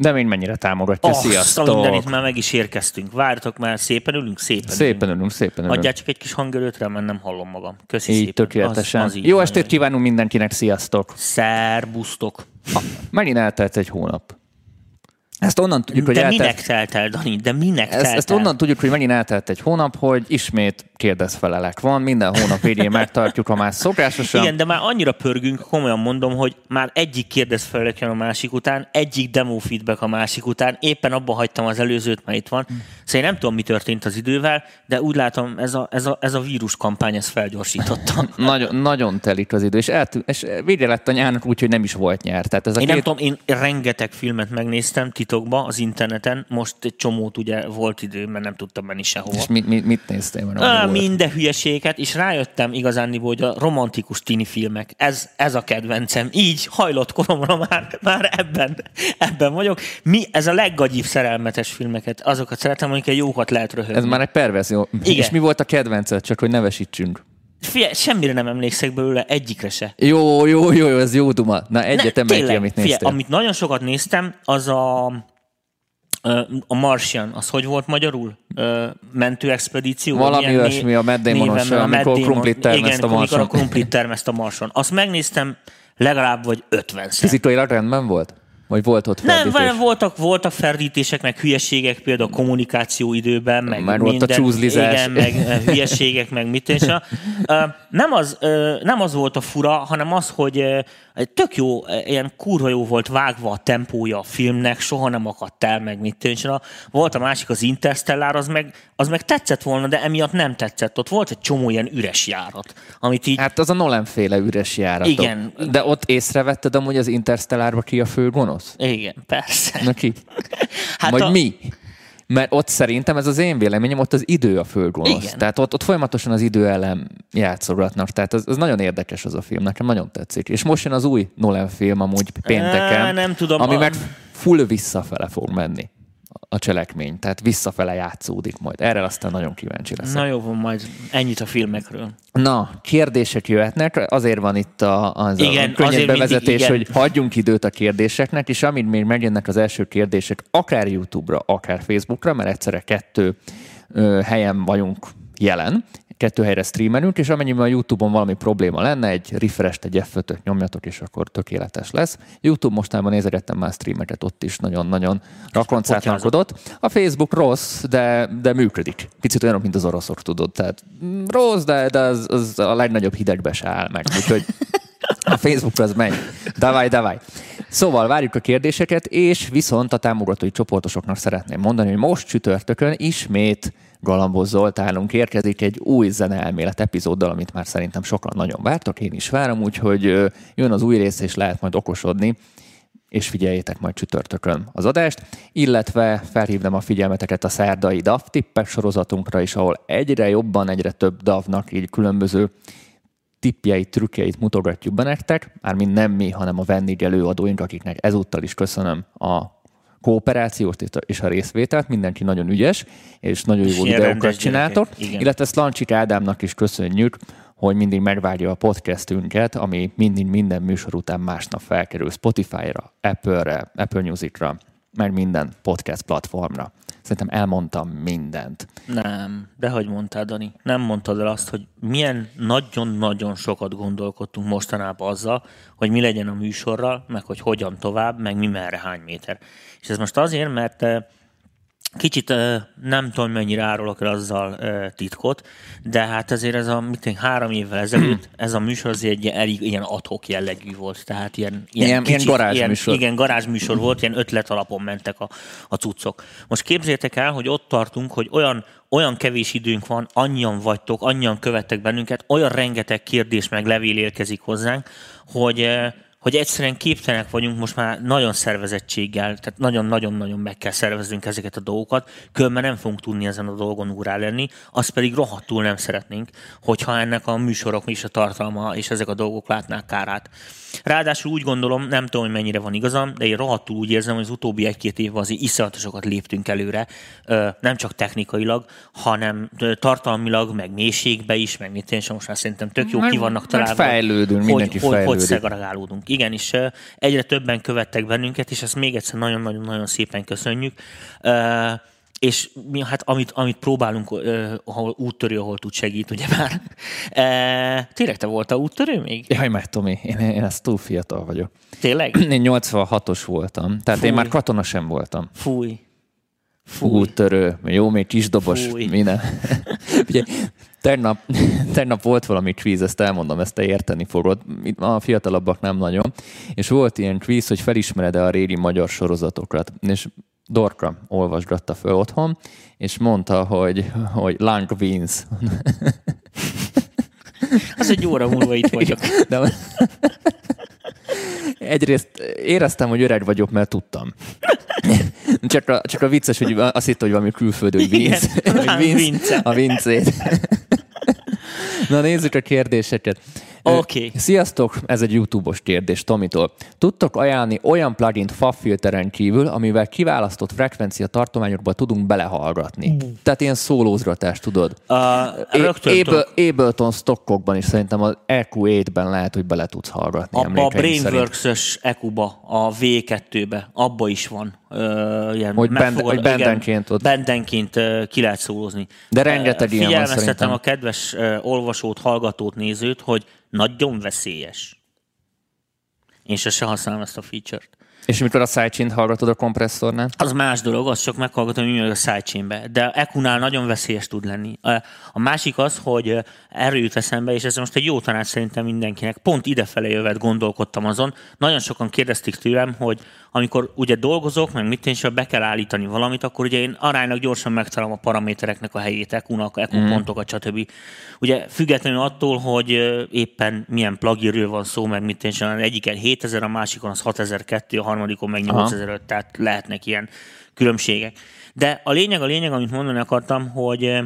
De még mennyire támogatja. Oh, Sziasztok! a mindenit már meg is érkeztünk. Vártok már, szépen ülünk, szépen, Szépen ülünk, szépen ülünk. Adjál csak egy kis hangerőtre, mert nem hallom magam. Köszi Így szépen. tökéletesen. Az, az így Jó van. estét kívánunk mindenkinek, sziasztok! Szerbusztok. Megint eltelt egy hónap. Ezt onnan tudjuk, hogy De eltelt... minek telt el, Dani? De minek Ezt, telt ezt el? onnan tudjuk, hogy megint eltelt egy hónap, hogy ismét kérdezfelelek van, minden hónap végén megtartjuk a más szokásosan. Igen, de már annyira pörgünk, komolyan mondom, hogy már egyik kérdez fel jön a másik után, egyik demo feedback a másik után, éppen abba hagytam az előzőt, mert itt van. Szóval én nem tudom, mi történt az idővel, de úgy látom, ez a, ez a, ez a vírus kampány ezt felgyorsította. Nagyon, nagyon telik az idő, és, eltű, és vége lett a nyárnak úgy, hogy nem is volt nyár. Tehát ez a Én két... nem tudom, én rengeteg filmet megnéztem titokba az interneten, most egy csomót ugye volt idő, mert nem tudtam menni sehova. És mit, mit, mit néztél? Mert Á, minden hülyeséget, és rájöttem igazán, hogy a romantikus tini filmek, ez, ez a kedvencem. Így hajlott koromra már, már ebben, ebben vagyok. Mi, ez a leggagyibb szerelmetes filmeket, azokat szeretem, amiket jókat lehet röhögni. Ez már egy perverzió. Igen. És mi volt a kedvenced, csak hogy nevesítsünk? Figyelj, semmire nem emlékszek belőle, egyikre se. Jó, jó, jó, jó, ez jó duma. Na, egyet Ne, emelj ki, amit figyelj, néztél. amit nagyon sokat néztem, az a a Martian, az hogy volt magyarul? Ö, Mentőexpedíció? Valami olyasmi, a Matt Damonos, amikor Damon- krumplit termeszt igen, a Marson. a krumplit termeszt a Marson. Azt megnéztem legalább vagy 50 szer. Fizikailag rendben volt? Vagy volt ott Nem, ferdítés? várj, voltak, voltak ferdítések, meg hülyeségek, például a kommunikáció időben, meg Már volt a minden, csúzlizás. Igen, meg eh, hülyeségek, meg mit és a, Ö, nem, az, nem az volt a fura, hanem az, hogy tök jó, ilyen kurva jó volt vágva a tempója a filmnek, soha nem akadt el, meg mit a, Volt a másik, az Interstellar, az meg, az meg tetszett volna, de emiatt nem tetszett. Ott volt egy csomó ilyen üres járat, amit így Hát az a Nolan féle üres járat. Igen. De ott észrevetted amúgy az Interstellárba ki a fő gonosz? Igen, persze. Na ki? Hát Vagy a- mi? Mert ott szerintem ez az én véleményem, ott az idő a fő gonosz. Igen. Tehát ott, ott folyamatosan az idő ellen játszogatnak. Tehát az, az nagyon érdekes az a film, nekem nagyon tetszik. És most jön az új Nolan film amúgy pénteken, Á, nem tudom, ami a- meg full visszafele fog menni a cselekmény. Tehát visszafele játszódik majd. Erre aztán nagyon kíváncsi leszek. Na jó, van majd ennyit a filmekről. Na, kérdések jöhetnek, azért van itt a, az Igen, a könnyed mindig bevezetés, igen. hogy hagyjunk időt a kérdéseknek, és amint még megjönnek az első kérdések, akár YouTube-ra, akár Facebookra, mert egyszerre kettő ö, helyen vagyunk jelen, kettő helyre streamelünk, és amennyiben a YouTube-on valami probléma lenne, egy refresh egy f nyomjatok, és akkor tökéletes lesz. YouTube mostában nézegettem már streameket, ott is nagyon-nagyon rakoncátlankodott. A Facebook rossz, de, de működik. Picit olyan, mint az oroszok, tudod. Tehát mm, rossz, de, de az, az a legnagyobb hidegbe se áll meg. Úgyhogy a Facebook az megy. Davaj, davaj. Szóval várjuk a kérdéseket, és viszont a támogatói csoportosoknak szeretném mondani, hogy most csütörtökön ismét Galambos Zoltánunk érkezik egy új zeneelmélet epizóddal, amit már szerintem sokan nagyon vártok, én is várom, úgyhogy jön az új rész, és lehet majd okosodni, és figyeljétek majd csütörtökön az adást, illetve felhívnám a figyelmeteket a szerdai DAV tippek sorozatunkra is, ahol egyre jobban, egyre több DAV-nak így különböző tippjeit, trükkjeit mutogatjuk be nektek, mármint nem mi, hanem a vendég előadóink, akiknek ezúttal is köszönöm a kooperációt és a részvételt, mindenki nagyon ügyes, és nagyon jó videókat csináltok, illetve Szlancsik Ádámnak is köszönjük, hogy mindig megvárja a podcastünket, ami mindig minden műsor után másnap felkerül Spotify-ra, Apple-re, Apple Music-ra, meg minden podcast platformra. Szerintem elmondtam mindent. Nem, de hogy mondtad, Dani? Nem mondtad el azt, hogy milyen nagyon-nagyon sokat gondolkodtunk mostanában azzal, hogy mi legyen a műsorral, meg hogy hogyan tovább, meg mi merre hány méter. És ez most azért, mert eh, Kicsit nem tudom, mennyire árulok el azzal titkot, de hát azért ez a mit, tudom, három évvel ezelőtt ez a műsor azért egy ilyen, elég ilyen adhok jellegű volt. Tehát ilyen, Ilyen- ilyen garázsműsor. Ilyen, igen, garázsműsor volt, ilyen ötlet alapon mentek a, a cuccok. Most képzeljétek el, hogy ott tartunk, hogy olyan, olyan kevés időnk van, annyian vagytok, annyian követtek bennünket, olyan rengeteg kérdés meg levél érkezik hozzánk, hogy hogy egyszerűen képtelenek vagyunk most már nagyon szervezettséggel, tehát nagyon-nagyon-nagyon meg kell szerveznünk ezeket a dolgokat, különben nem fogunk tudni ezen a dolgon úrá lenni, azt pedig rohadtul nem szeretnénk, hogyha ennek a műsorok is a tartalma és ezek a dolgok látnák kárát. Ráadásul úgy gondolom, nem tudom, hogy mennyire van igazam, de én rohadtul úgy érzem, hogy az utóbbi egy-két évben azért iszonyatosokat léptünk előre, nem csak technikailag, hanem tartalmilag, meg mélységbe is, meg mit én sem most már szerintem tök jó ki vannak találva. fejlődünk, hogy, hogy, hogy szegregálódunk. Igenis egyre többen követtek bennünket, és ezt még egyszer nagyon-nagyon-nagyon szépen köszönjük. És mi, hát amit, amit próbálunk, ahol úttörő, ahol tud segít, ugye már. E, tényleg te voltál úttörő még? Jaj, meg Tomi, én, én ezt túl fiatal vagyok. Tényleg? Én 86-os voltam, tehát Fúj. én már katona sem voltam. Fúj. Fúj. Úttörő, jó, még kisdobos, Fúj. minden. Ugye, tegnap, tegnap volt valami kvíz, ezt elmondom, ezt te érteni fogod. A fiatalabbak nem nagyon. És volt ilyen kvíz, hogy felismered-e a régi magyar sorozatokat. És Dorka olvasgatta föl otthon, és mondta, hogy, hogy Lang wins. Az egy óra múlva itt vagyok. De, egyrészt éreztem, hogy öreg vagyok, mert tudtam. Csak a, csak a vicces, hogy azt hitt, hogy valami külföldő, hogy Vince, hogy Vince, a Vincét. Na nézzük a kérdéseket. Oké. Okay. Sziasztok, ez egy YouTube-os kérdés Tomitól. Tudtok ajánlani olyan plugin FAB kívül, amivel kiválasztott frekvencia tartományokba tudunk belehallgatni? Mm. Tehát ilyen szólózgatást, tudod? Uh, Able, Ableton stockokban is szerintem az EQ8-ben lehet, hogy bele tudsz hallgatni. Abba a Brainworks-ös EQ-ba, a V2-be, abba is van. Uh, ilyen hogy, bend, hogy bendenként ott. Bendenként uh, ki lehet szólózni. De rengeteg uh, ilyen van szerintem. a kedves uh, olvasót, hallgatót, nézőt, hogy nagyon veszélyes. Én se használom ezt a feature-t. És mikor a sidechain hallgatod a kompresszornál? Az más dolog, az csak meghallgatom, hogy a sidechainbe. De EQ-nál nagyon veszélyes tud lenni. A másik az, hogy erről jut eszembe, és ez most egy jó tanács szerintem mindenkinek. Pont idefelé jövet gondolkodtam azon. Nagyon sokan kérdezték tőlem, hogy amikor ugye dolgozok, meg mit és be kell állítani valamit, akkor ugye én aránylag gyorsan megtalálom a paramétereknek a helyét, EQ-nak, EQ mm. pontokat, stb. Ugye függetlenül attól, hogy éppen milyen pluginről van szó, meg mit és egyiken 7000, a másikon az 6002, a harmadikon meg 8005, tehát lehetnek ilyen különbségek. De a lényeg, a lényeg, amit mondani akartam, hogy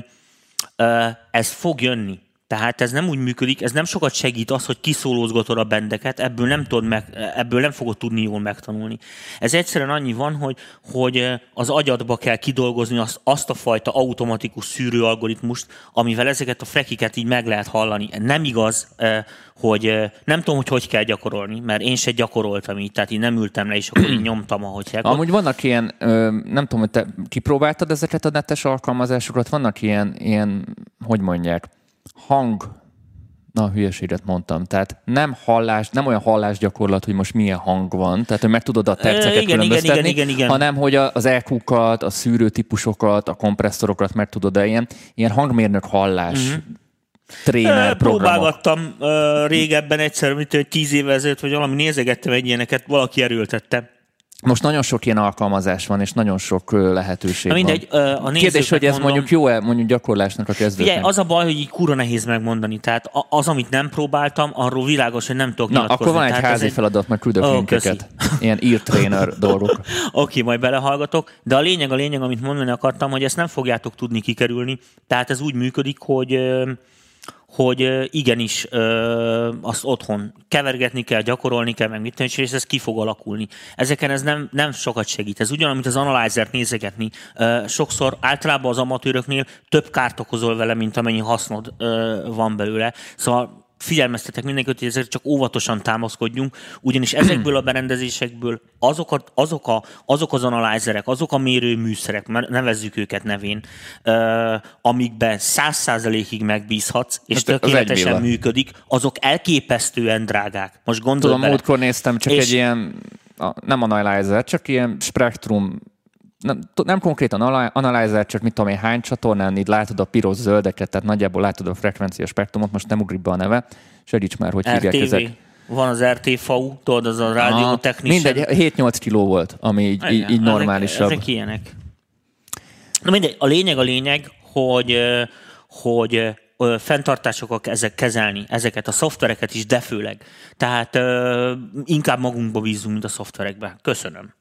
ez fog jönni. Tehát ez nem úgy működik, ez nem sokat segít az, hogy kiszólózgatod a bendeket, ebből nem, tudod meg, ebből nem fogod tudni jól megtanulni. Ez egyszerűen annyi van, hogy, hogy az agyadba kell kidolgozni azt, azt a fajta automatikus szűrőalgoritmust, amivel ezeket a frekiket így meg lehet hallani. Nem igaz, hogy nem tudom, hogy hogy kell gyakorolni, mert én se gyakoroltam így, tehát én nem ültem le, és akkor így nyomtam, ahogy kell. Amúgy vannak ilyen, nem tudom, hogy te kipróbáltad ezeket a netes alkalmazásokat, vannak ilyen, ilyen hogy mondják, hang, na hülyeséget mondtam, tehát nem hallás, nem olyan hallásgyakorlat, hogy most milyen hang van, tehát hogy meg tudod a terceket igen, különböztetni, igen, igen, igen, hanem hogy az EQ-kat, a szűrőtípusokat, a kompresszorokat meg tudod el ilyen, ilyen hangmérnök hallás uh-huh. tréner. Próbálgattam uh, régebben egyszer, mint tíz évvel ezelőtt, vagy valami nézegettem egy ilyeneket, valaki erőltette. Most nagyon sok ilyen alkalmazás van, és nagyon sok lehetőség Na mindegy, van. A Kérdés, hogy ez mondom, mondjuk jó-e mondjuk gyakorlásnak a kezdőknek? Figyelj, az a baj, hogy így kura nehéz megmondani. Tehát az, amit nem próbáltam, arról világos, hogy nem tudok Na, akkor van egy Tehát házi egy... feladat, meg küldök oh, linkeket. Ilyen írt dolgok. Oké, okay, majd belehallgatok. De a lényeg, a lényeg, amit mondani akartam, hogy ezt nem fogjátok tudni kikerülni. Tehát ez úgy működik, hogy hogy igenis azt otthon kevergetni kell, gyakorolni kell, meg mit és ez ki fog alakulni. Ezeken ez nem, nem sokat segít. Ez ugyanaz, mint az analyzer nézegetni. Sokszor általában az amatőröknél több kárt okozol vele, mint amennyi hasznod van belőle. Szóval figyelmeztetek mindenkit, hogy ezért csak óvatosan támaszkodjunk, ugyanis ezekből a berendezésekből azok, a, azok, a, azok az analyzerek, azok a mérőműszerek, nevezzük őket nevén, uh, amikben száz százalékig megbízhatsz, és hát tökéletesen működik, azok elképesztően drágák. Most gondolj Tudom, múltkor néztem csak és... egy ilyen, nem analyzer, csak ilyen spektrum nem, nem konkrétan analyzer, csak mit tudom én, hány csatornán így látod a piros zöldeket, tehát nagyjából látod a frekvencia spektrumot, most nem ugrik be a neve, segíts már, hogy RTV. hívják ezek. Van az RTV, tudod, az a rádió Mindegy, 7-8 kiló volt, ami így, Igen, így normálisabb. Ezek, ezek ilyenek. Na mindegy, a lényeg a lényeg, hogy, hogy fenntartásokat ezek kezelni, ezeket a szoftvereket is, de főleg. Tehát inkább magunkba bízunk, mint a szoftverekbe. Köszönöm.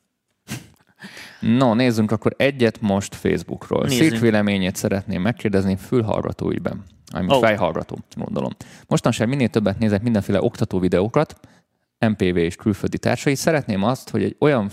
No, nézzünk akkor egyet most Facebookról. Szép véleményét szeretném megkérdezni fülhallgató ügyben. Ami oh. fejhallgató, gondolom. Mostanság minél többet nézek mindenféle oktató videókat, MPV és külföldi társai. Szeretném azt, hogy egy olyan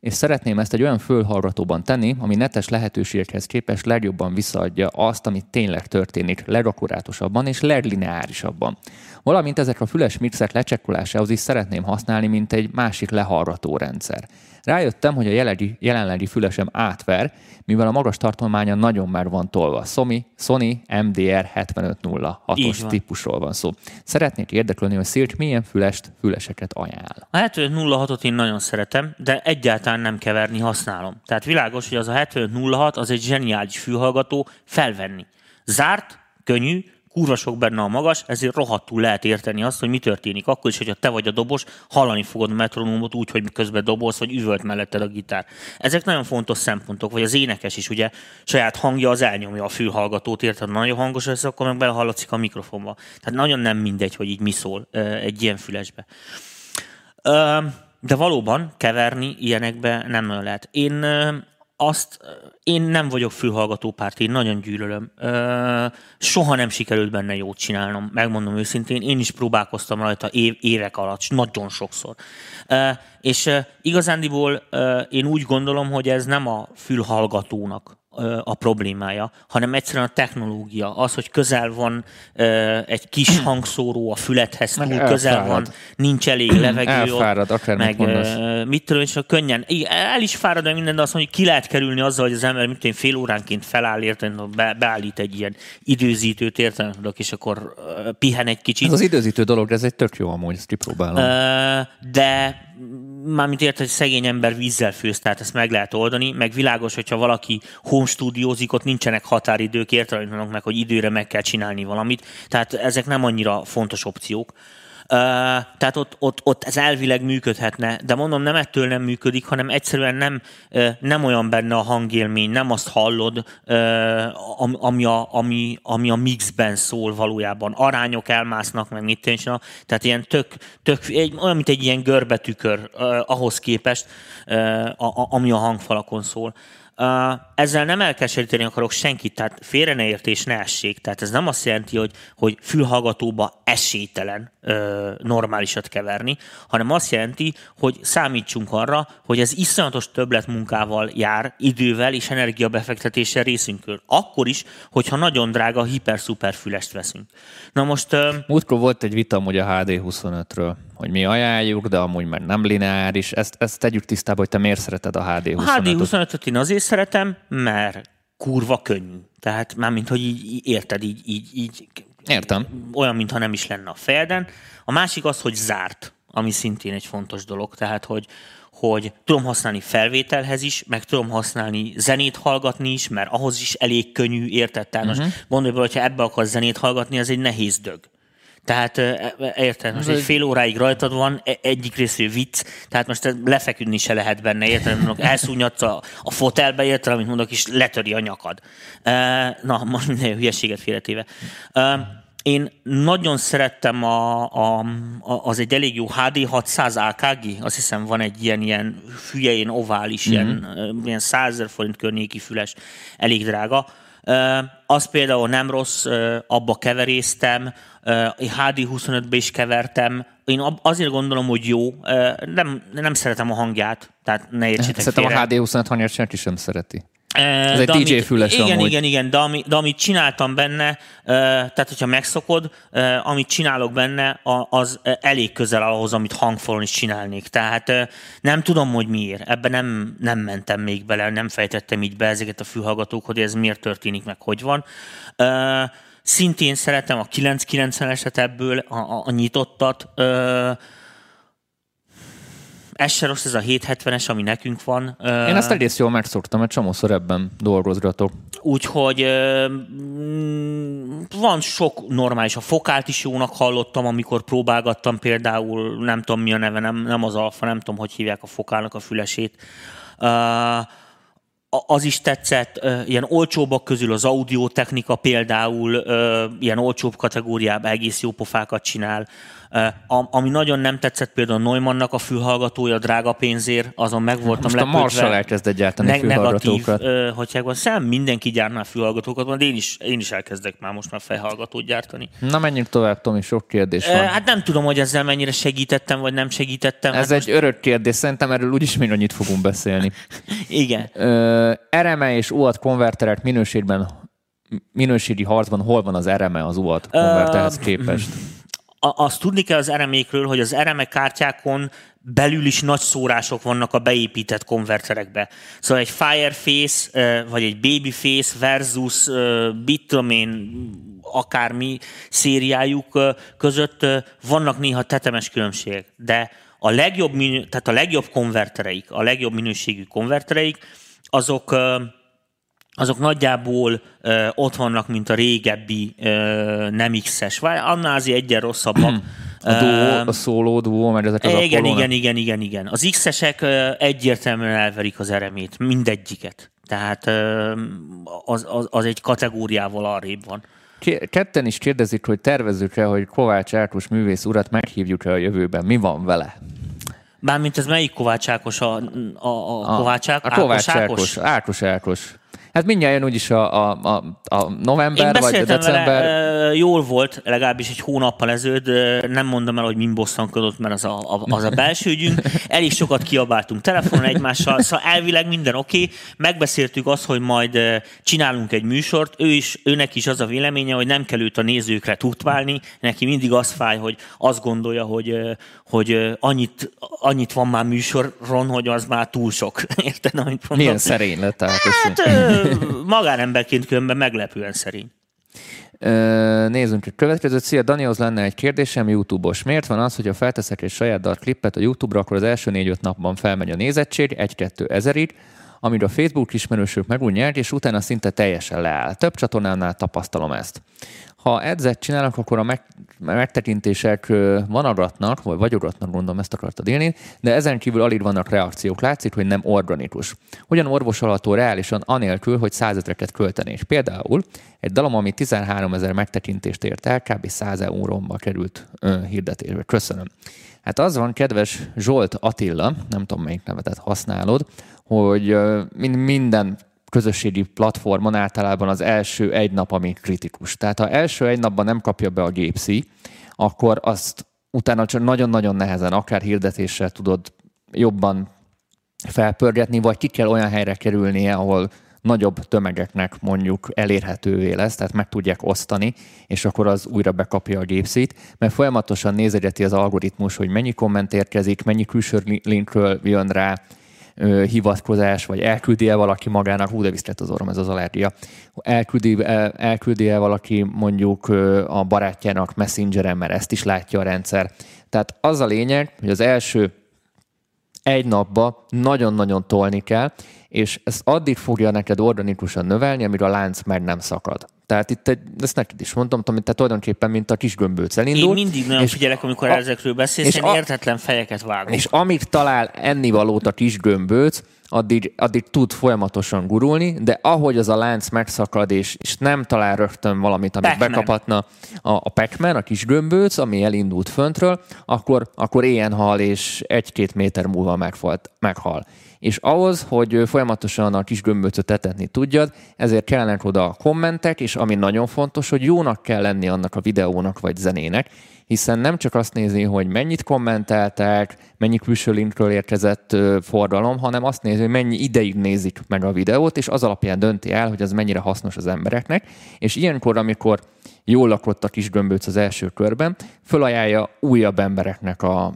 és szeretném ezt egy olyan fölhallgatóban tenni, ami netes lehetőségekhez képest legjobban visszaadja azt, amit tényleg történik, legakurátosabban és leglineárisabban. Valamint ezek a füles mixek lecsekkolásához is szeretném használni, mint egy másik lehallgató rendszer. Rájöttem, hogy a jelenlegi, jelenlegi fülesem átver, mivel a magas tartománya nagyon már van tolva. Sony, Sony MDR 7506-os típusról van szó. Szeretnék érdeklődni, hogy Szilcs milyen fülest, füleseket ajánl. A 7506-ot én nagyon szeretem, de egyáltalán nem keverni használom. Tehát világos, hogy az a 7506 az egy zseniális fülhallgató felvenni. Zárt, könnyű, kurva sok benne a magas, ezért rohadtul lehet érteni azt, hogy mi történik. Akkor is, hogyha te vagy a dobos, hallani fogod a metronómot úgy, hogy közben dobolsz, vagy üvölt melletted a gitár. Ezek nagyon fontos szempontok, vagy az énekes is, ugye saját hangja az elnyomja a fülhallgatót, érted? Nagyon hangos lesz, akkor meg belehallatszik a mikrofonba. Tehát nagyon nem mindegy, hogy így mi szól egy ilyen fülesbe. De valóban keverni ilyenekbe nem nagyon lehet. Én azt én nem vagyok fülhallgató párt, én nagyon gyűlölöm. Soha nem sikerült benne jót csinálnom, megmondom őszintén. Én is próbálkoztam rajta év, évek alatt, nagyon sokszor. És igazándiból én úgy gondolom, hogy ez nem a fülhallgatónak a problémája, hanem egyszerűen a technológia. Az, hogy közel van egy kis hangszóró a fülethez, túl meg közel elfárad. van, nincs elég levegő. Elfárad, akár meg mit, mit tudom, és könnyen. El is fárad, de minden, de azt mondja, hogy ki lehet kerülni azzal, hogy az ember mint én fél óránként feláll, érted, be, beállít egy ilyen időzítőt, érted, és akkor pihen egy kicsit. Ez az időzítő dolog, ez egy tök jó amúgy, ezt kipróbálom. De mármint érted, hogy szegény ember vízzel főz, tehát ezt meg lehet oldani, meg világos, hogyha valaki home stúdiózik, ott nincsenek határidők, értelemnek meg, hogy időre meg kell csinálni valamit, tehát ezek nem annyira fontos opciók tehát ott, ott, ott ez elvileg működhetne, de mondom, nem ettől nem működik, hanem egyszerűen nem, nem olyan benne a hangélmény, nem azt hallod, ami a, ami, ami a mixben szól valójában. Arányok elmásznak, meg mit tényleg, tehát ilyen tök, tök egy, olyan, mint egy ilyen görbetükör ahhoz képest, ami a hangfalakon szól. Ezzel nem elkeseríteni akarok senkit, tehát félre ne értés, ne essék. Tehát ez nem azt jelenti, hogy, hogy fülhallgatóba esélytelen ö, normálisat keverni, hanem azt jelenti, hogy számítsunk arra, hogy ez iszonyatos többletmunkával jár, idővel és energiabefektetéssel részünkről. Akkor is, hogyha nagyon drága hiper-szuper fülest veszünk. Na most... Ö... Múltkor volt egy vita hogy a HD25-ről hogy mi ajánljuk, de amúgy már nem lineáris. Ezt, ezt tegyük tisztába, hogy te miért szereted a HD25-öt. A HD25-öt én azért szeretem, mert kurva könnyű. Tehát már mint hogy így érted, így, így, így Értem. Olyan, mintha nem is lenne a fejeden. A másik az, hogy zárt, ami szintén egy fontos dolog. Tehát, hogy, hogy tudom használni felvételhez is, meg tudom használni zenét hallgatni is, mert ahhoz is elég könnyű, érted? Tehát uh-huh. most gondolj be, hogyha ebbe akarsz zenét hallgatni, az egy nehéz dög. Tehát e, e, érted, most egy fél óráig rajtad van, e, egyik részű vicc, tehát most lefeküdni se lehet benne, érted, mondok, elszúnyadsz a, a fotelbe, érted, amit mondok, és letöri a nyakad. Na, most minden hülyeséget félretéve. Én nagyon szerettem a, a, a, az egy elég jó HD 600 AKG, azt hiszem van egy ilyen, ilyen hülyén ovális, mm-hmm. ilyen, ilyen 100 forint környéki füles, elég drága. Az például nem rossz, abba keveréztem, HD25-be is kevertem. Én azért gondolom, hogy jó. Nem, nem szeretem a hangját, tehát ne értsétek Szerintem a HD25 hangját senki sem szereti. Ez egy DJ füles Igen, amúgy. igen, igen, de, ami, de amit csináltam benne, tehát hogyha megszokod, amit csinálok benne, az elég közel ahhoz, amit hangfalon is csinálnék. Tehát nem tudom, hogy miért. Ebben nem, nem mentem még bele, nem fejtettem így be ezeket a fülhallgatók, hogy ez miért történik, meg hogy van. Szintén szeretem a 990-eset ebből, a, a, a nyitottat. Ez se rossz, ez a 770-es, ami nekünk van. Én ezt egész jól megszoktam, mert csomószor ebben dolgozgatok. Úgyhogy van sok normális. A fokát is jónak hallottam, amikor próbálgattam például, nem tudom mi a neve, nem, nem az alfa, nem tudom, hogy hívják a fokának a fülesét. Az is tetszett, ilyen olcsóbbak közül az audiotechnika például ilyen olcsóbb kategóriában egész jó pofákat csinál ami nagyon nem tetszett például Neumannnak a fülhallgatója, drága pénzért, azon meg voltam Most lepődve. a Marshall elkezdett gyártani Ne- negatív, fülhallgatókat. ö, hogy van, szem mindenki gyárná fülhallgatókat, de én is, én is elkezdek már most már fejhallgatót gyártani. Na menjünk tovább, Tomi, sok kérdés van. Hát nem tudom, hogy ezzel mennyire segítettem, vagy nem segítettem. Ez hát egy örök kérdés, szerintem erről úgyis még annyit fogunk beszélni. Igen. RME és UAT konverterek minőségben, minőségi harcban hol van az RME az UAT konverterhez képest? A- azt tudni kell az eremékről, hogy az ereme kártyákon belül is nagy szórások vannak a beépített konverterekbe. Szóval egy Fireface, vagy egy Babyface versus, ö, mit tudom én, akármi szériájuk között vannak néha tetemes különbségek, de a legjobb, tehát a legjobb konvertereik, a legjobb minőségű konvertereik, azok azok nagyjából ö, ott vannak, mint a régebbi ö, nem X-es, vagy annál azért egyen rosszabbak. A duo, a szóló duo, meg ezek az igen, igen, igen, igen, igen. Az X-esek egyértelműen elverik az eremét, mindegyiket. Tehát ö, az, az, az egy kategóriával arrébb van. Ketten is kérdezik, hogy tervezzük-e, hogy Kovács Ákos művész urat meghívjuk-e a jövőben. Mi van vele? Bármint ez melyik Kovács Ákos? A, a, a, Kovács Ákos? A Kovács Ákos? Ákos. Ákos Ákos. Hát mindjárt jön úgyis a, a, a, a Én november vagy a beszéltem december. vele, jól volt, legalábbis egy hónappal ezelőtt, nem mondom el, hogy min bosszankodott, mert az a, a, az a belső ügyünk. Elég sokat kiabáltunk telefonon egymással, szóval elvileg minden oké. Okay. Megbeszéltük azt, hogy majd csinálunk egy műsort, ő is, őnek is az a véleménye, hogy nem kell őt a nézőkre tutválni, neki mindig az fáj, hogy azt gondolja, hogy, hogy annyit, annyit van már műsoron, hogy az már túl sok. Érted, amit mondom? Milyen szerény lett. Hát magánemberként különben meglepően szerény. Ö, Nézzünk egy következőt. Szia, Danihoz lenne egy kérdésem, YouTube-os. Miért van az, hogy ha felteszek egy saját dalt klippet a YouTube-ra, akkor az első négy-öt napban felmegy a nézettség, egy-kettő ezerig, amire a Facebook ismerősök meg úgy nyert, és utána szinte teljesen leáll. Több csatornánál tapasztalom ezt. Ha edzet csinálnak, akkor a meg, megtekintések vanagatnak, vagy vagyogatnak, gondolom ezt akartad élni, de ezen kívül alig vannak reakciók. Látszik, hogy nem organikus. Hogyan orvosolható reálisan anélkül, hogy százezreket költenék? Például egy dalom, ami 13 ezer megtekintést ért el, kb. 100 euróba került ö, hirdetésbe. Köszönöm. Hát az van, kedves Zsolt Attila, nem tudom melyik nevetet használod, hogy minden közösségi platformon általában az első egy nap, ami kritikus. Tehát ha első egy napban nem kapja be a gépszi, akkor azt utána csak nagyon-nagyon nehezen, akár hirdetéssel tudod jobban felpörgetni, vagy ki kell olyan helyre kerülnie, ahol nagyobb tömegeknek mondjuk elérhetővé lesz, tehát meg tudják osztani, és akkor az újra bekapja a gépszit, mert folyamatosan nézegeti az algoritmus, hogy mennyi komment érkezik, mennyi külső li- linkről jön rá, ö, hivatkozás, vagy elküldi-e valaki magának, hú, de viszlet az orrom, ez az allergia, elküldi, el, elküldi-e valaki mondjuk a barátjának messengeren, mert ezt is látja a rendszer. Tehát az a lényeg, hogy az első egy napba nagyon-nagyon tolni kell, és ezt addig fogja neked organikusan növelni, amíg a lánc meg nem szakad. Tehát itt egy, ezt neked is mondtam, Tomi, te tulajdonképpen, mint a kis gömbölc elindul. Én mindig nagyon és figyelek, amikor a- ezekről beszélsz, és én a- értetlen fejeket vágok. és amíg talál ennivalót a kis gömbölc, addig, addig tud folyamatosan gurulni, de ahogy az a lánc megszakad, és, és nem talál rögtön valamit, amit Pac-Man. bekaphatna a, a Pac-Man, a kis gömbölc, ami elindult föntről, akkor, akkor éjjel hal, és egy-két méter múlva meghalt, meghal. És ahhoz, hogy folyamatosan a kis gömbölcöt etetni tudjad, ezért kellenek oda a kommentek, és ami nagyon fontos, hogy jónak kell lenni annak a videónak vagy zenének, hiszen nem csak azt nézi, hogy mennyit kommenteltek, mennyi külső linkről érkezett ö, fordalom, hanem azt nézi, hogy mennyi ideig nézik meg a videót, és az alapján dönti el, hogy ez mennyire hasznos az embereknek. És ilyenkor, amikor jól lakott a kis gömböc az első körben, fölajánlja újabb embereknek a,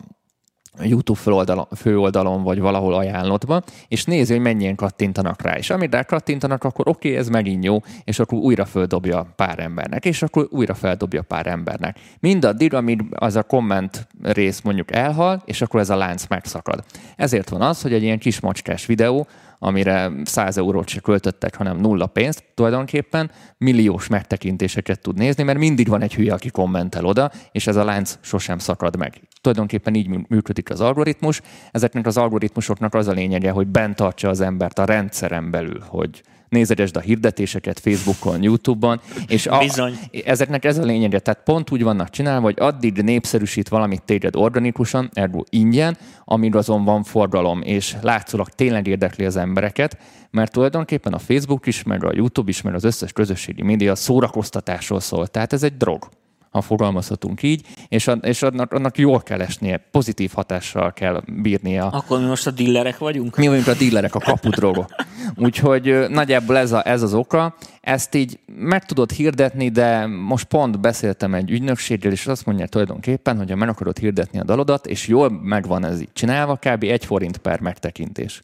YouTube főoldalon, főoldalon vagy valahol ajánlottban, és nézi, hogy mennyien kattintanak rá. És amire kattintanak, akkor oké, okay, ez megint jó, és akkor újra földobja pár embernek, és akkor újra feldobja pár embernek. Mindaddig, amíg az a komment rész mondjuk elhal, és akkor ez a lánc megszakad. Ezért van az, hogy egy ilyen kis macskás videó, amire 100 eurót se költöttek, hanem nulla pénzt tulajdonképpen, milliós megtekintéseket tud nézni, mert mindig van egy hülye, aki kommentel oda, és ez a lánc sosem szakad meg. Tulajdonképpen így mű- működik az algoritmus. Ezeknek az algoritmusoknak az a lényege, hogy bent tartsa az embert a rendszeren belül, hogy nézegesd a hirdetéseket Facebookon, YouTube-on, és a, Bizony. ezeknek ez a lényege, tehát pont úgy vannak csinálva, hogy addig népszerűsít valamit téged organikusan, ergo ingyen, amíg azon van forgalom, és látszólag tényleg érdekli az embereket, mert tulajdonképpen a Facebook is, meg a YouTube is, meg az összes közösségi média szórakoztatásról szól. Tehát ez egy drog ha fogalmazhatunk így, és, a, és annak, annak jól kell esnie, pozitív hatással kell bírnia. Akkor mi most a dillerek vagyunk? Mi vagyunk a dílerek, a kapudrogok. Úgyhogy nagyjából ez, a, ez az oka. Ezt így meg tudod hirdetni, de most pont beszéltem egy ügynökséggel, és azt mondja tulajdonképpen, hogy ha meg akarod hirdetni a dalodat, és jól megvan ez így csinálva, kb. egy forint per megtekintés.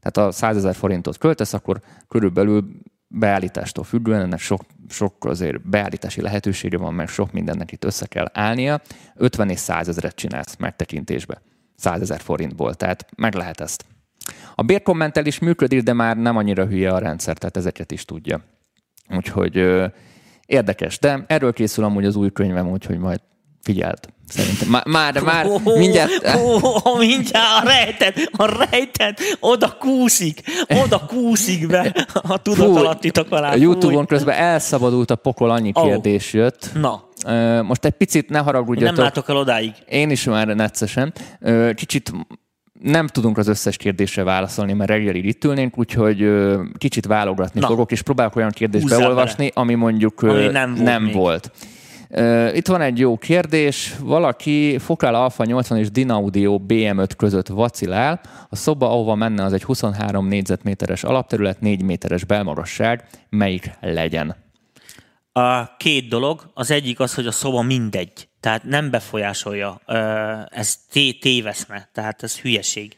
Tehát a 100 ezer forintot költesz, akkor körülbelül beállítástól függően, ennek sok, sok azért beállítási lehetősége van, meg sok mindennek itt össze kell állnia, 50 és 100 ezeret csinálsz megtekintésbe. 100 ezer forintból, tehát meg lehet ezt. A bérkommentel is működik, de már nem annyira hülye a rendszer, tehát ezeket is tudja. Úgyhogy ö, érdekes, de erről készül amúgy az új könyvem, úgyhogy majd figyelt. Szerintem már, már, már mindjárt... Ó, ó, mindjárt a rejtet, a rejtet, oda kúszik, oda kúszik be a tudatalattitok alá. A Youtube-on közben elszabadult a pokol, annyi Ó. kérdés jött. Na, Most egy picit ne nem haragudjatok. látok el odáig. Én is már neccesen. Kicsit nem tudunk az összes kérdésre válaszolni, mert reggelig itt ülnénk, úgyhogy ö, kicsit válogatni Na. fogok, és próbálok olyan kérdést Húzzál beolvasni, ami mondjuk ö, Ami nem volt nem még. volt. Itt van egy jó kérdés. Valaki Fokál Alpha 80 és Dinaudio BM5 között vacilál. A szoba, ahova menne, az egy 23 négyzetméteres alapterület, 4 méteres belmagasság. Melyik legyen? A két dolog. Az egyik az, hogy a szoba mindegy. Tehát nem befolyásolja. Ez té- téveszme. Tehát ez hülyeség.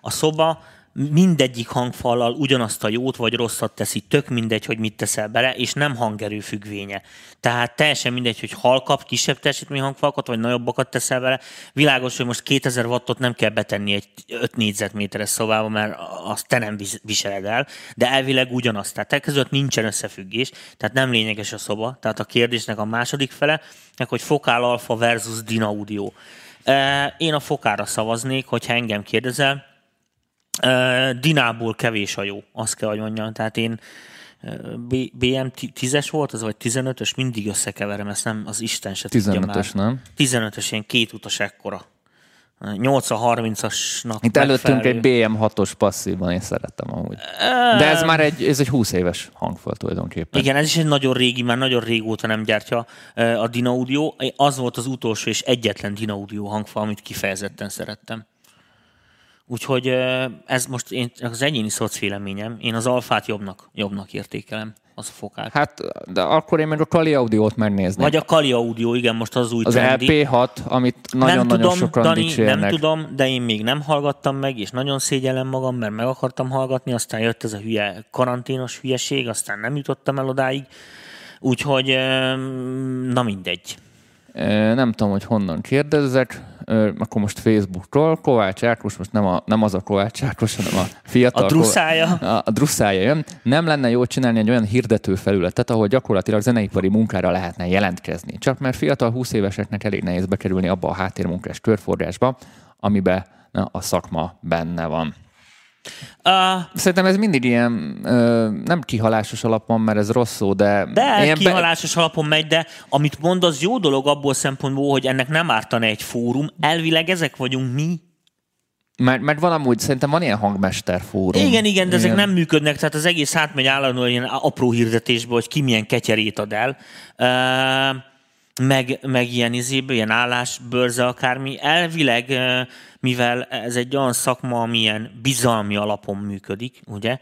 A szoba mindegyik hangfallal ugyanazt a jót vagy rosszat teszi, tök mindegy, hogy mit teszel bele, és nem hangerő függvénye. Tehát teljesen mindegy, hogy halkap, kisebb teljesítmény hangfalakat, vagy nagyobbakat teszel bele. Világos, hogy most 2000 wattot nem kell betenni egy 5 négyzetméteres szobába, mert azt te nem vis- viseled el, de elvileg ugyanaz. Tehát e között nincsen összefüggés, tehát nem lényeges a szoba. Tehát a kérdésnek a második fele, hogy Fokál Alpha versus Dinaudio. Én a Fokára szavaznék, hogyha engem kérdezel, Dinából kevés a jó, azt kell, hogy mondjam. Tehát én BM 10-es volt, az vagy 15-ös, mindig összekeverem, ezt nem az Isten se tudja már. 15-ös, nem? 15-ös, ilyen két utas ekkora. 80-30-asnak Itt előttünk egy BM6-os passzívban, én szerettem amúgy. De ez már egy, ez egy 20 éves hangfal tulajdonképpen. Igen, ez is egy nagyon régi, már nagyon régóta nem gyártja a Dinaudio. Az volt az utolsó és egyetlen Dinaudio hangfal, amit kifejezetten szerettem. Úgyhogy ez most én, az egyéni szocvéleményem. Én az alfát jobbnak, jobbnak értékelem, az a fokát. Hát, de akkor én meg a Kali Audiót megnézném. Vagy a Kali Audio, igen, most az új az trendi. LP6, amit nem nagyon-nagyon sokan Dani, dicsérnek. nem tudom, de én még nem hallgattam meg, és nagyon szégyellem magam, mert meg akartam hallgatni, aztán jött ez a hülye karanténos hülyeség, aztán nem jutottam el odáig. Úgyhogy, na mindegy. Nem tudom, hogy honnan kérdezzek, akkor most Facebookról. Kovács Ákos, most nem, a, nem az a Kovács Ákos, hanem a fiatal. A druszája. Ko- A, a druszája jön. Nem lenne jó csinálni egy olyan hirdető felületet, ahol gyakorlatilag zeneipari munkára lehetne jelentkezni. Csak mert fiatal 20 éveseknek elég nehéz bekerülni abba a háttérmunkás körforgásba, amiben a szakma benne van. Uh, Szerintem ez mindig ilyen ö, nem kihalásos alapon, mert ez rossz szó, de... de ilyen kihalásos alapon megy, de amit mond, az jó dolog abból szempontból, hogy ennek nem ártana egy fórum. Elvileg ezek vagyunk mi. Mert, mert van amúgy, szerintem van ilyen hangmester fórum. Igen, igen, de ezek nem működnek, tehát az egész átmegy állandóan ilyen apró hirdetésbe, hogy ki milyen ketyerét ad el. Uh, meg, meg ilyen izéből, ilyen állásbörze akármi. Elvileg, mivel ez egy olyan szakma, ami ilyen bizalmi alapon működik, ugye,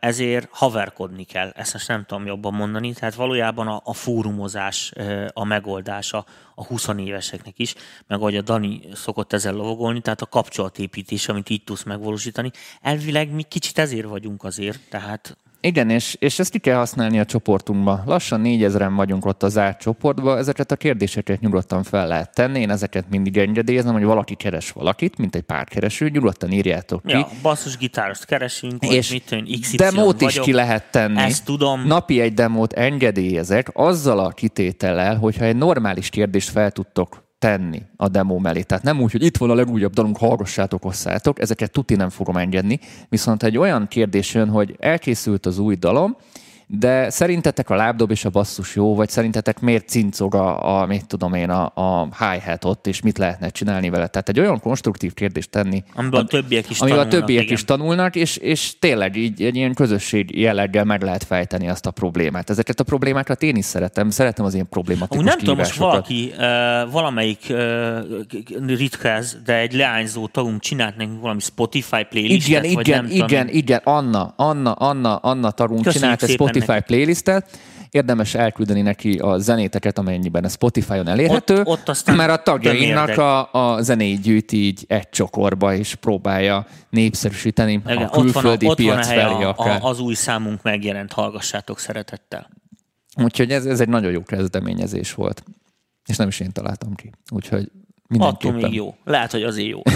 ezért haverkodni kell. Ezt most nem tudom jobban mondani. Tehát valójában a, a fórumozás a megoldása a 20 éveseknek is, meg ahogy a Dani szokott ezzel lovagolni, tehát a kapcsolatépítés, amit így tudsz megvalósítani. Elvileg mi kicsit ezért vagyunk azért, tehát Igen, és, és ezt ki kell használni a csoportunkba. Lassan négyezeren vagyunk ott a zárt csoportba, ezeket a kérdéseket nyugodtan fel lehet tenni, én ezeket mindig engedélyezem, hogy valaki keres valakit, mint egy párkereső, nyugodtan írjátok ki. Ja, basszusgitárost keresünk, vagy és mit én, XY demót is vagyok. ki lehet tenni. Ezt tudom. Napi egy demót engedélyezek, azzal a kitétellel, hogyha egy normális kérdést fel tudtok tenni a demo mellé. Tehát nem úgy, hogy itt van a legújabb dalunk, hallgassátok, osszátok, ezeket tuti nem fogom engedni, viszont egy olyan kérdés jön, hogy elkészült az új dalom, de szerintetek a lábdob és a basszus jó, vagy szerintetek miért cincog a, a mit tudom én, a, a hi-hat ott, és mit lehetne csinálni vele? Tehát egy olyan konstruktív kérdést tenni, Amiben a többiek is amiben a tanulnak, többiek igen. is tanulnak, és, és tényleg így egy ilyen közösség jelleggel meg lehet fejteni azt a problémát. Ezeket a problémákat én is szeretem, szeretem az ilyen problématikus Úgy nem tudom, most valaki, valamelyik ritkáz, de egy leányzó tagunk csinált nekünk valami Spotify playlistet, Igen, vagy igen, nem tudom igen, én. igen, Anna, Anna, Anna, Anna Köszönjük csinált egy szépen Spotify playlistet, érdemes elküldeni neki a zenéteket, amennyiben a Spotify-on elérhető, Ott- ott aztán mert a tagjainak a, a zenéit gyűjti így egy csokorba, és próbálja népszerűsíteni Igen, a ott van, a, külföldi ott van a piac felé a, akár. a, az új számunk megjelent, hallgassátok szeretettel. Úgyhogy ez, ez egy nagyon jó kezdeményezés volt. És nem is én találtam ki. Úgyhogy Attól mindenképpen. még jó. Lehet, hogy azért jó.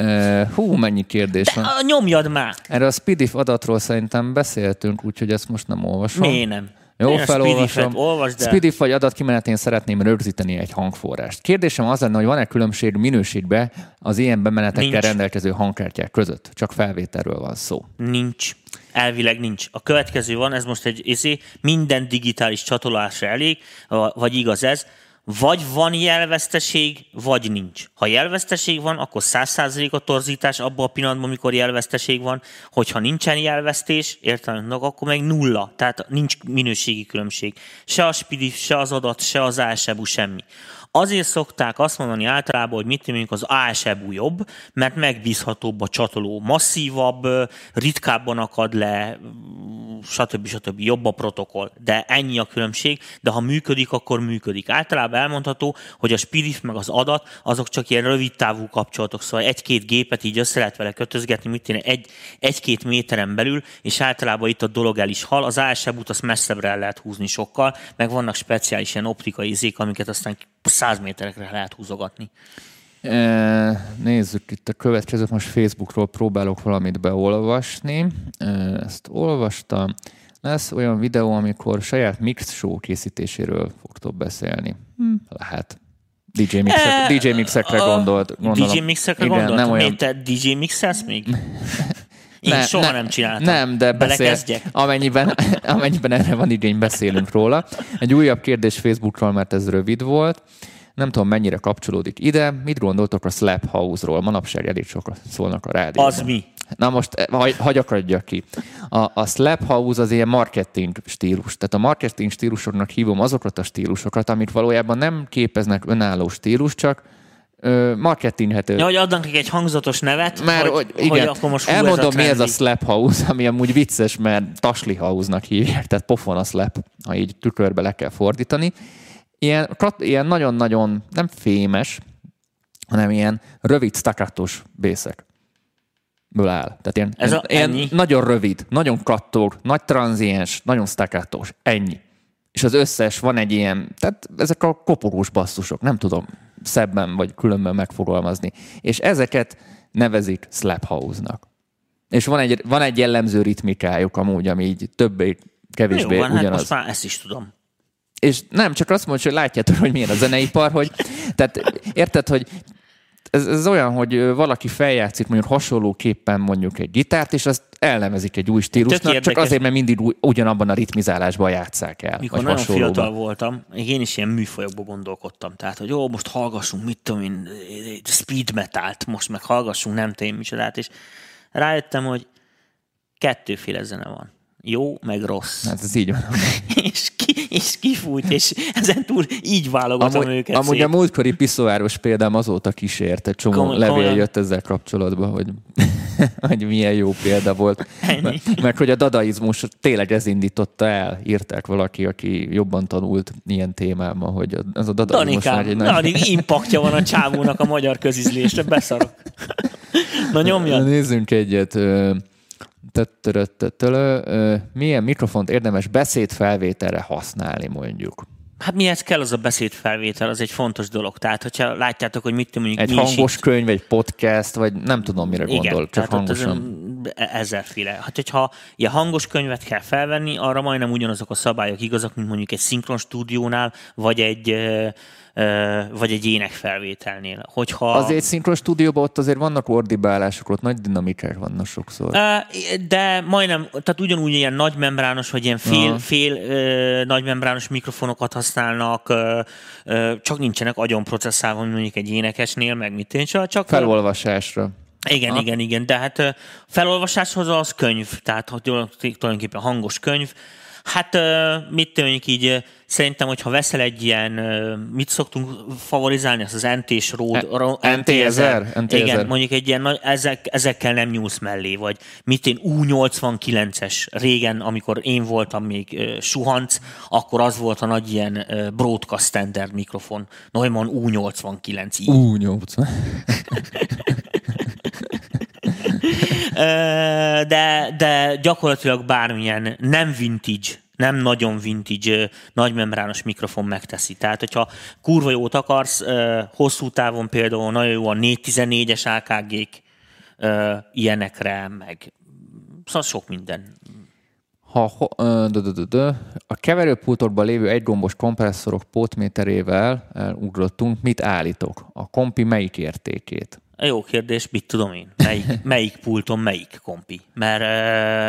Uh, hú, mennyi kérdés van. Ah, Nyomjad már! Erről a SPDIF adatról szerintem beszéltünk, úgyhogy ezt most nem olvasom. Miért nem? Jó, Én a felolvasom. Speedif vagy adatkimenetén szeretném rögzíteni egy hangforrást. Kérdésem az lenne, hogy van-e különbség minőségbe az ilyen bemenetekkel Nincs. rendelkező hangkártyák között? Csak felvételről van szó. Nincs. Elvileg nincs. A következő van, ez most egy izé, minden digitális csatolásra elég, va- vagy igaz ez, vagy van jelveszteség, vagy nincs. Ha jelveszteség van, akkor 100% a torzítás abban a pillanatban, amikor jelveszteség van. Hogyha nincsen jelvesztés, értelemnek, akkor meg nulla. Tehát nincs minőségi különbség. Se a SPIDIF, se az adat, se az ASEBU, semmi. Azért szokták azt mondani általában, hogy mit mondjuk az ASEBU jobb, mert megbízhatóbb a csatoló, masszívabb, ritkábban akad le, mm, stb. stb. jobb a protokoll. De ennyi a különbség, de ha működik, akkor működik. Általában elmondható, hogy a SPIDIF meg az adat, azok csak ilyen rövid távú kapcsolatok, szóval egy-két gépet így össze lehet vele kötözgetni, mit én, egy, egy-két méteren belül, és általában itt a dolog el is hal. Az ASEBU-t azt messzebbre el lehet húzni sokkal, meg vannak speciális ilyen optikai izék, amiket aztán 100 méterekre lehet húzogatni. E, Nézzük itt a következőt, most Facebookról próbálok valamit beolvasni. Ezt olvastam. Lesz olyan videó, amikor saját mix show készítéséről fogtok beszélni. Hm, lehet. DJ, mixek, E, DJ mixekre gondolt. Gondolom. DJ mixekre Igen, gondolt? Nem olyan, Miért te DJ mixelsz még? Én Ne- soha ne- nem csináltam. Nem, de beszél, amennyiben, amennyiben erre van igény, beszélünk róla. Egy újabb kérdés Facebookról, mert ez rövid volt. Nem tudom, mennyire kapcsolódik ide. Mit gondoltok a Slap House-ról? Manapság elég sokat szólnak a rádióban. Az mi? Na most eh, hagy, hagy akadjak ki. A, a Slap House az ilyen marketing stílus. Tehát a marketing stílusoknak hívom azokat a stílusokat, amik valójában nem képeznek önálló stílus, csak marketinghető. Ja, hogy adnak neki egy hangzatos nevet, Mert hogy, hogy, igen, hogy akkor most elmondom, mi ez a slap house, ami amúgy vicces, mert tasli house-nak hívják, tehát pofon a slap, ha így tükörbe le kell fordítani. Ilyen, ilyen nagyon-nagyon, nem fémes, hanem ilyen rövid staccatos bészek ből áll. Tehát ilyen, Ez a- ilyen ennyi? nagyon rövid, nagyon kattog, nagy tranziens, nagyon staccatos. Ennyi. És az összes van egy ilyen, tehát ezek a kopogós basszusok, nem tudom szebben vagy különben megfogalmazni. És ezeket nevezik slap house-nak. És van egy, van egy jellemző ritmikájuk amúgy, ami így többé Jó kevésbé van, hát ugyanaz. most már ezt is tudom. És nem, csak azt mondja, hogy látjátok, hogy milyen a zeneipar, hogy tehát érted, hogy ez, ez olyan, hogy valaki feljátszik mondjuk hasonlóképpen mondjuk egy gitárt, és azt elnevezik egy új stílusnak, csak azért, mert mindig új, ugyanabban a ritmizálásban játsszák el. Mikor nagyon hasonlóban. fiatal voltam, én is ilyen műfajokban gondolkodtam. Tehát, hogy jó, most hallgassunk, mit tudom én, speed metalt, most meg hallgassunk nem tudom micsodát, és rájöttem, hogy kettőféle zene van. Jó, meg rossz. Hát ez így van. és, és kifújt, és ezen túl így válogatom Amúgy, őket amúgy szét. a múltkori piszoáros példám azóta kísért, egy csomó Komoly- levél komolyan? jött ezzel kapcsolatban, hogy, hogy milyen jó példa volt. Ennyi. Mert, hogy a dadaizmus tényleg ez indította el, írták valaki, aki jobban tanult ilyen témában, hogy ez a dadaizmus Danikám, egy nagy... impaktja van a csávónak a magyar közizlésre, beszarok. Na nyomjad. Nézzünk egyet. Milyen mikrofont érdemes beszédfelvételre használni, mondjuk? Hát mihez kell az a beszédfelvétel, az egy fontos dolog. Tehát, hogyha látjátok, hogy mit mondjuk... Egy hangos így... könyv, egy podcast, vagy nem tudom, mire Igen, gondol, csak tehát hangosan. E- ezerféle. Hát, hogyha ilyen hangos könyvet kell felvenni, arra majdnem ugyanazok a szabályok igazak, mint mondjuk egy szinkron stúdiónál, vagy egy vagy egy énekfelvételnél. Hogyha... Azért szinkron stúdióban ott azért vannak ordibálások, ott nagy dinamikák vannak sokszor. De majdnem, tehát ugyanúgy ilyen nagymembrános, vagy ilyen fél, fél nagymembrános mikrofonokat használnak, csak nincsenek agyon processzálva, mondjuk egy énekesnél, meg mit én csak... Felolvasásra. Igen, ha? igen, igen, de hát felolvasáshoz az könyv, tehát hogy tulajdonképpen hangos könyv, Hát mit tűnik így, szerintem, hogyha veszel egy ilyen, mit szoktunk favorizálni, az az NT-s Road, NT1000? Igen, mondjuk egy ilyen, ezek, ezekkel nem nyúlsz mellé, vagy mit én U89-es régen, amikor én voltam még suhanc, akkor az volt a nagy ilyen broadcast standard mikrofon, Neumann U89 U80. De, de gyakorlatilag bármilyen nem vintage, nem nagyon vintage, nagymembrános mikrofon megteszi. Tehát, hogyha kurva jót akarsz, hosszú távon például nagyon jó a 414-es AKG-k, ilyenekre, meg szóval sok minden. Ha a keverőpultokban lévő egygombos kompresszorok pótméterével ugrottunk, mit állítok? A kompi melyik értékét? Jó kérdés, mit tudom én? Melyik, melyik pulton melyik kompi? Mert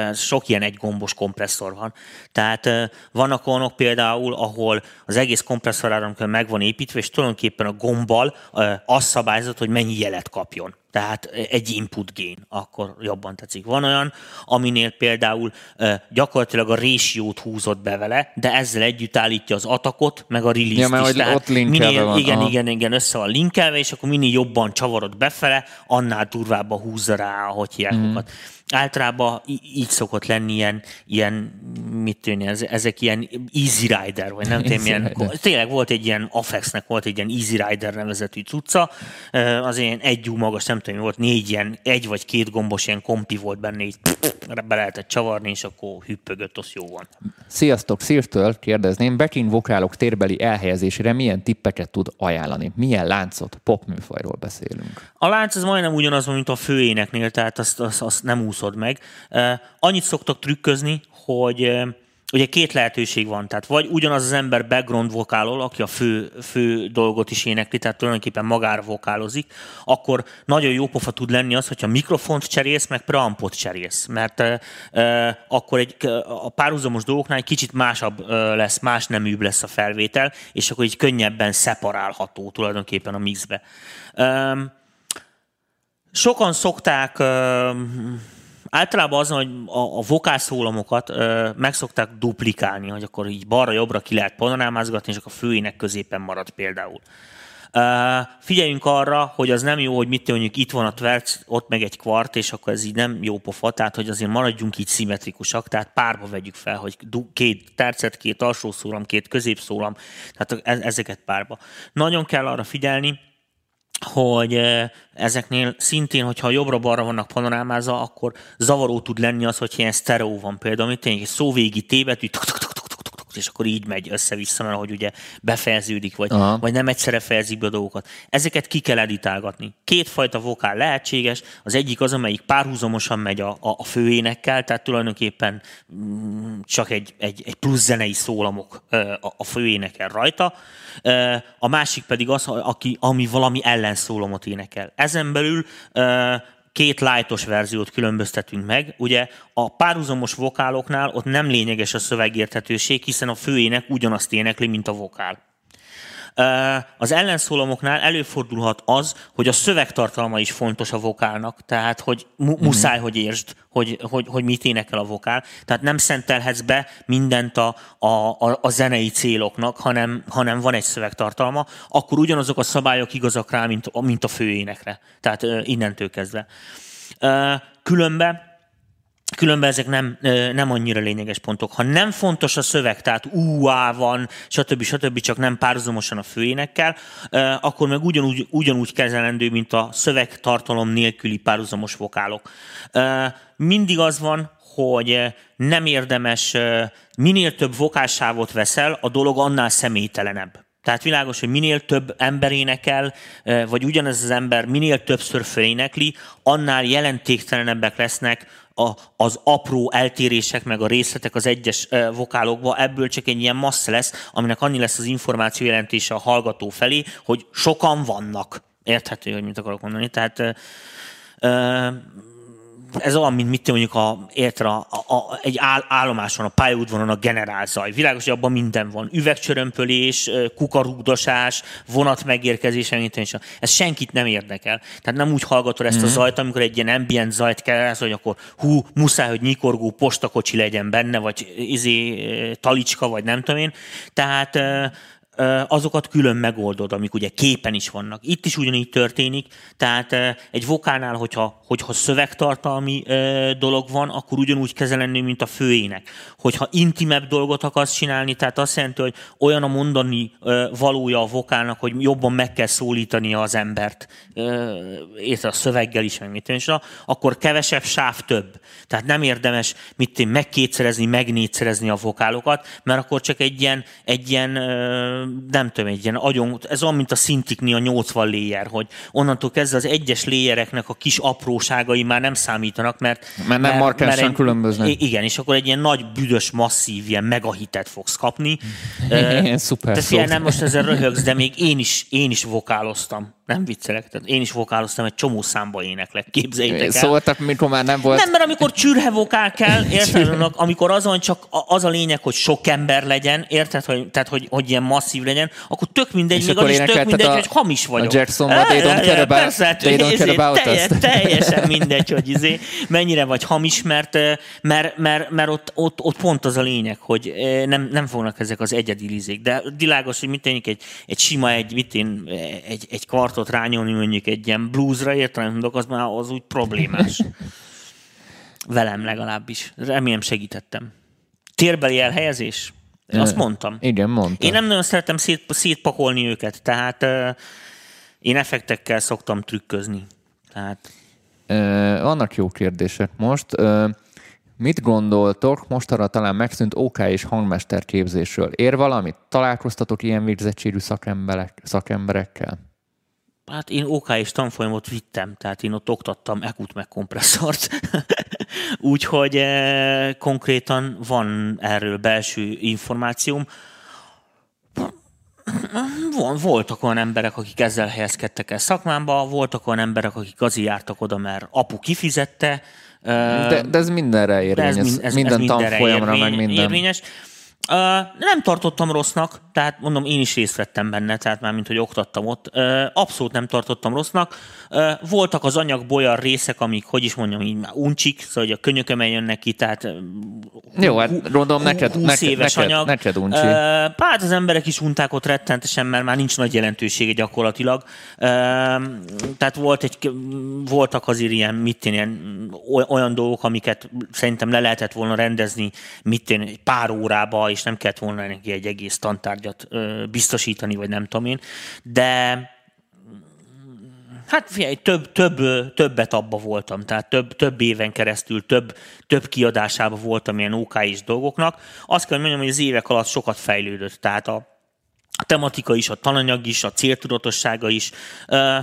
uh, sok ilyen egy gombos kompresszor van. Tehát uh, vannak olyanok például, ahol az egész kompresszoráram meg van építve, és tulajdonképpen a gombbal uh, az szabályzott, hogy mennyi jelet kapjon tehát egy input gain, akkor jobban tetszik. Van olyan, aminél például gyakorlatilag a ratio húzott be vele, de ezzel együtt állítja az atakot, meg a release-t ja, mert is. Tehát ott minél, van. Igen, aha. igen, igen, össze van linkelve, és akkor minél jobban csavarod befele, annál durvábban húzza rá, ahogy hívják mm általában így szokott lenni ilyen, ilyen mit tűnni, ezek ilyen Easy Rider, vagy nem tudom, ilyen, tényleg volt egy ilyen Afexnek volt egy ilyen Easy Rider nevezetű cucca, az ilyen egy magas, nem tudom, volt négy ilyen, egy vagy két gombos ilyen kompi volt benne, így be lehetett csavarni, és akkor hüppögött, az jó van. Sziasztok, Szírtől kérdezném, backing vokálok térbeli elhelyezésére milyen tippeket tud ajánlani? Milyen láncot, popműfajról beszélünk? A lánc az majdnem ugyanaz, mint a főéneknél, tehát azt, azt, azt nem úszod meg. Annyit szoktak trükközni, hogy ugye két lehetőség van, tehát vagy ugyanaz az ember background vokálol, aki a fő, fő dolgot is énekli, tehát tulajdonképpen magára vokálozik, akkor nagyon jó pofa tud lenni az, hogyha mikrofont cserélsz, meg preampot cserélsz, mert e, akkor egy, a párhuzamos dolgoknál egy kicsit másabb lesz, más neműbb lesz a felvétel, és akkor így könnyebben szeparálható tulajdonképpen a mixbe. E, sokan szokták Általában az, hogy a, a vokálszólamokat ö, meg duplikálni, hogy akkor így balra-jobbra ki lehet panorámázgatni, és akkor a főének középen marad például. Uh, figyeljünk arra, hogy az nem jó, hogy mit mondjuk itt van a tverc, ott meg egy kvart, és akkor ez így nem jó pofa, tehát hogy azért maradjunk így szimmetrikusak, tehát párba vegyük fel, hogy két tercet, két alsó szólam, két középszólam, tehát ezeket párba. Nagyon kell arra figyelni, hogy ezeknél szintén, hogyha jobbra-balra vannak panorámázva, akkor zavaró tud lenni az, hogy ilyen sztereó van. Például, amit tényleg egy szóvégi tévedű, és akkor így megy össze-vissza, mert hogy ugye befejeződik, vagy, vagy nem egyszerre fejezik be a dolgokat. Ezeket ki kell editálgatni. Kétfajta vokál lehetséges, az egyik az, amelyik párhuzamosan megy a, a, a főénekkel, tehát tulajdonképpen mm, csak egy, egy, egy plusz zenei szólamok a, a főénekel rajta, a másik pedig az, aki, ami valami ellenszólomot énekel. Ezen belül két lightos verziót különböztetünk meg. Ugye a párhuzamos vokáloknál ott nem lényeges a szövegérthetőség, hiszen a főének ugyanazt énekli, mint a vokál. Az ellenszólomoknál előfordulhat az, hogy a szövegtartalma is fontos a vokálnak, tehát hogy mu- mhm. muszáj, hogy értsd, hogy, hogy, hogy mit énekel a vokál. Tehát nem szentelhetsz be mindent a, a, a, a zenei céloknak, hanem, hanem van egy szövegtartalma, akkor ugyanazok a szabályok igazak rá, mint, mint a főénekre. Tehát innentől kezdve. Különben különben ezek nem, nem annyira lényeges pontok. Ha nem fontos a szöveg, tehát UA van, stb. stb. csak nem párhuzamosan a főénekkel, akkor meg ugyanúgy, ugyanúgy kezelendő, mint a szövegtartalom nélküli párhuzamos vokálok. Mindig az van, hogy nem érdemes, minél több vokálsávot veszel, a dolog annál személytelenebb. Tehát világos, hogy minél több ember énekel, vagy ugyanez az ember minél többször fölénekli, annál jelentéktelenebbek lesznek a, az apró eltérések, meg a részletek az egyes vokálokba, ebből csak egy ilyen massza lesz, aminek annyi lesz az információ jelentése a hallgató felé, hogy sokan vannak. Érthető, hogy mit akarok mondani. Tehát ez olyan, mint mit mondjuk a, érte, a, a, egy áll, állomáson, a pályaudvaron a generálzaj. Világos, hogy abban minden van. Üvegcsörömpölés, kukarúgdosás, vonat megérkezése, mint és ez senkit nem érdekel. Tehát nem úgy hallgatod ezt a mhm. zajt, amikor egy ilyen ambient zajt kell, hogy akkor hú, muszáj, hogy nyikorgó postakocsi legyen benne, vagy izé, talicska, vagy nem tudom én. Tehát azokat külön megoldod, amik ugye képen is vannak. Itt is ugyanígy történik, tehát egy vokálnál, hogyha, hogyha szövegtartalmi dolog van, akkor ugyanúgy kezelendő, mint a főének. Hogyha intimebb dolgot akarsz csinálni, tehát azt jelenti, hogy olyan a mondani valója a vokálnak, hogy jobban meg kell szólítani az embert, érte a szöveggel is, meg mit és akkor kevesebb sáv több. Tehát nem érdemes mit én megkétszerezni, megnégyszerezni a vokálokat, mert akkor csak egy ilyen, egy ilyen nem tudom, egy ilyen agyon, ez olyan, mint a szintikni a 80 léjer, hogy onnantól kezdve az egyes léjereknek a kis apróságai már nem számítanak, mert... Mert nem markánsan különböznek. Igen, és akkor egy ilyen nagy, büdös, masszív, ilyen megahitet fogsz kapni. Ilyen szuper Te szó. nem most ezzel röhögsz, de még én is, én is vokáloztam. Nem viccelek, tehát én is vokáloztam, egy csomó számba éneklek, képzeljétek el. Szóltak, mikor már nem volt. Nem, mert amikor csürhe vokál kell, érted? amikor azon csak az a lényeg, hogy sok ember legyen, érted? Hogy, tehát, hogy, hogy ilyen masszív legyen, akkor tök mindegy, még az is tök mindegy, a, hogy hamis vagyok. A Jackson, they don't care about, persze, they don't care about teljes, Teljesen mindegy, hogy izé, mennyire vagy hamis, mert, mert, mert, mert ott, ott, ott, pont az a lényeg, hogy nem, nem fognak ezek az egyedi lizék. De világos, hogy mit tényleg egy, egy sima, egy, mit én, egy, egy kvartot rányolni mondjuk egy ilyen bluesra, értelem mondok, az már az úgy problémás. Velem legalábbis. Remélem segítettem. Térbeli elhelyezés? Azt mondtam. Igen, mondtam. Én nem nagyon szeretem szét, szétpakolni őket, tehát uh, én effektekkel szoktam trükközni. Tehát... Uh, vannak jó kérdések most. Uh, mit gondoltok, mostanra talán megszűnt OK és hangmester képzésről? Ér valamit? Találkoztatok ilyen végzettségű szakemberek, szakemberekkel? Hát én OK és tanfolyamot vittem, tehát én ott oktattam ekut meg kompresszort. Úgyhogy eh, konkrétan van erről belső információm. Von, voltak olyan emberek, akik ezzel helyezkedtek el szakmámba, voltak olyan emberek, akik azért jártak oda, mert apu kifizette. De, de ez mindenre érvényes, ez, ez, minden ez tanfolyamra, érvény, meg minden. Érvényes. Uh, nem tartottam rossznak, tehát mondom, én is részt vettem benne, tehát már mint hogy oktattam ott. Uh, abszolút nem tartottam rossznak. Voltak az anyagból olyan részek, amik, hogy is mondjam, így már uncsik, szóval hogy a könyökömen jönnek ki, tehát Jó, hát gondolom neked, neked, éves neked, anyag. neked uncsi. Hát az emberek is unták ott rettentesen, mert már nincs nagy jelentősége gyakorlatilag. Tehát volt egy, voltak azért ilyen, mit én, ilyen, olyan dolgok, amiket szerintem le lehetett volna rendezni, mit én, egy pár órába, és nem kellett volna neki egy egész tantárgyat biztosítani, vagy nem tudom én, de Hát figyelj, több, több, többet abba voltam, tehát több, több éven keresztül, több, több kiadásában voltam ilyen OK is dolgoknak. Azt kell mondjam, hogy az évek alatt sokat fejlődött, tehát a, a tematika is, a tananyag is, a céltudatossága is uh,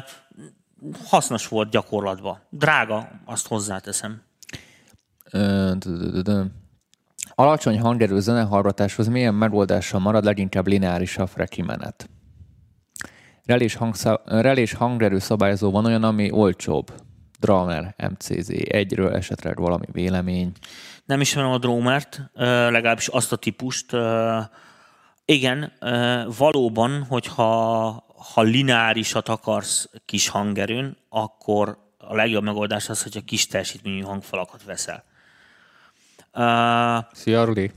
hasznos volt gyakorlatban. Drága, azt hozzáteszem. Alacsony hangerő zenehallgatáshoz milyen megoldással marad leginkább lineáris a kimenet? Relés, hangszá... relés hangerő szabályozó van olyan, ami olcsóbb. Drummer, MCZ, egyről esetleg valami vélemény. Nem ismerem a Drumert, legalábbis azt a típust. Igen, valóban, hogyha ha lineárisat akarsz kis hangerőn, akkor a legjobb megoldás az, hogyha kis teljesítményű hangfalakat veszel. Uh, Szia, Rudi!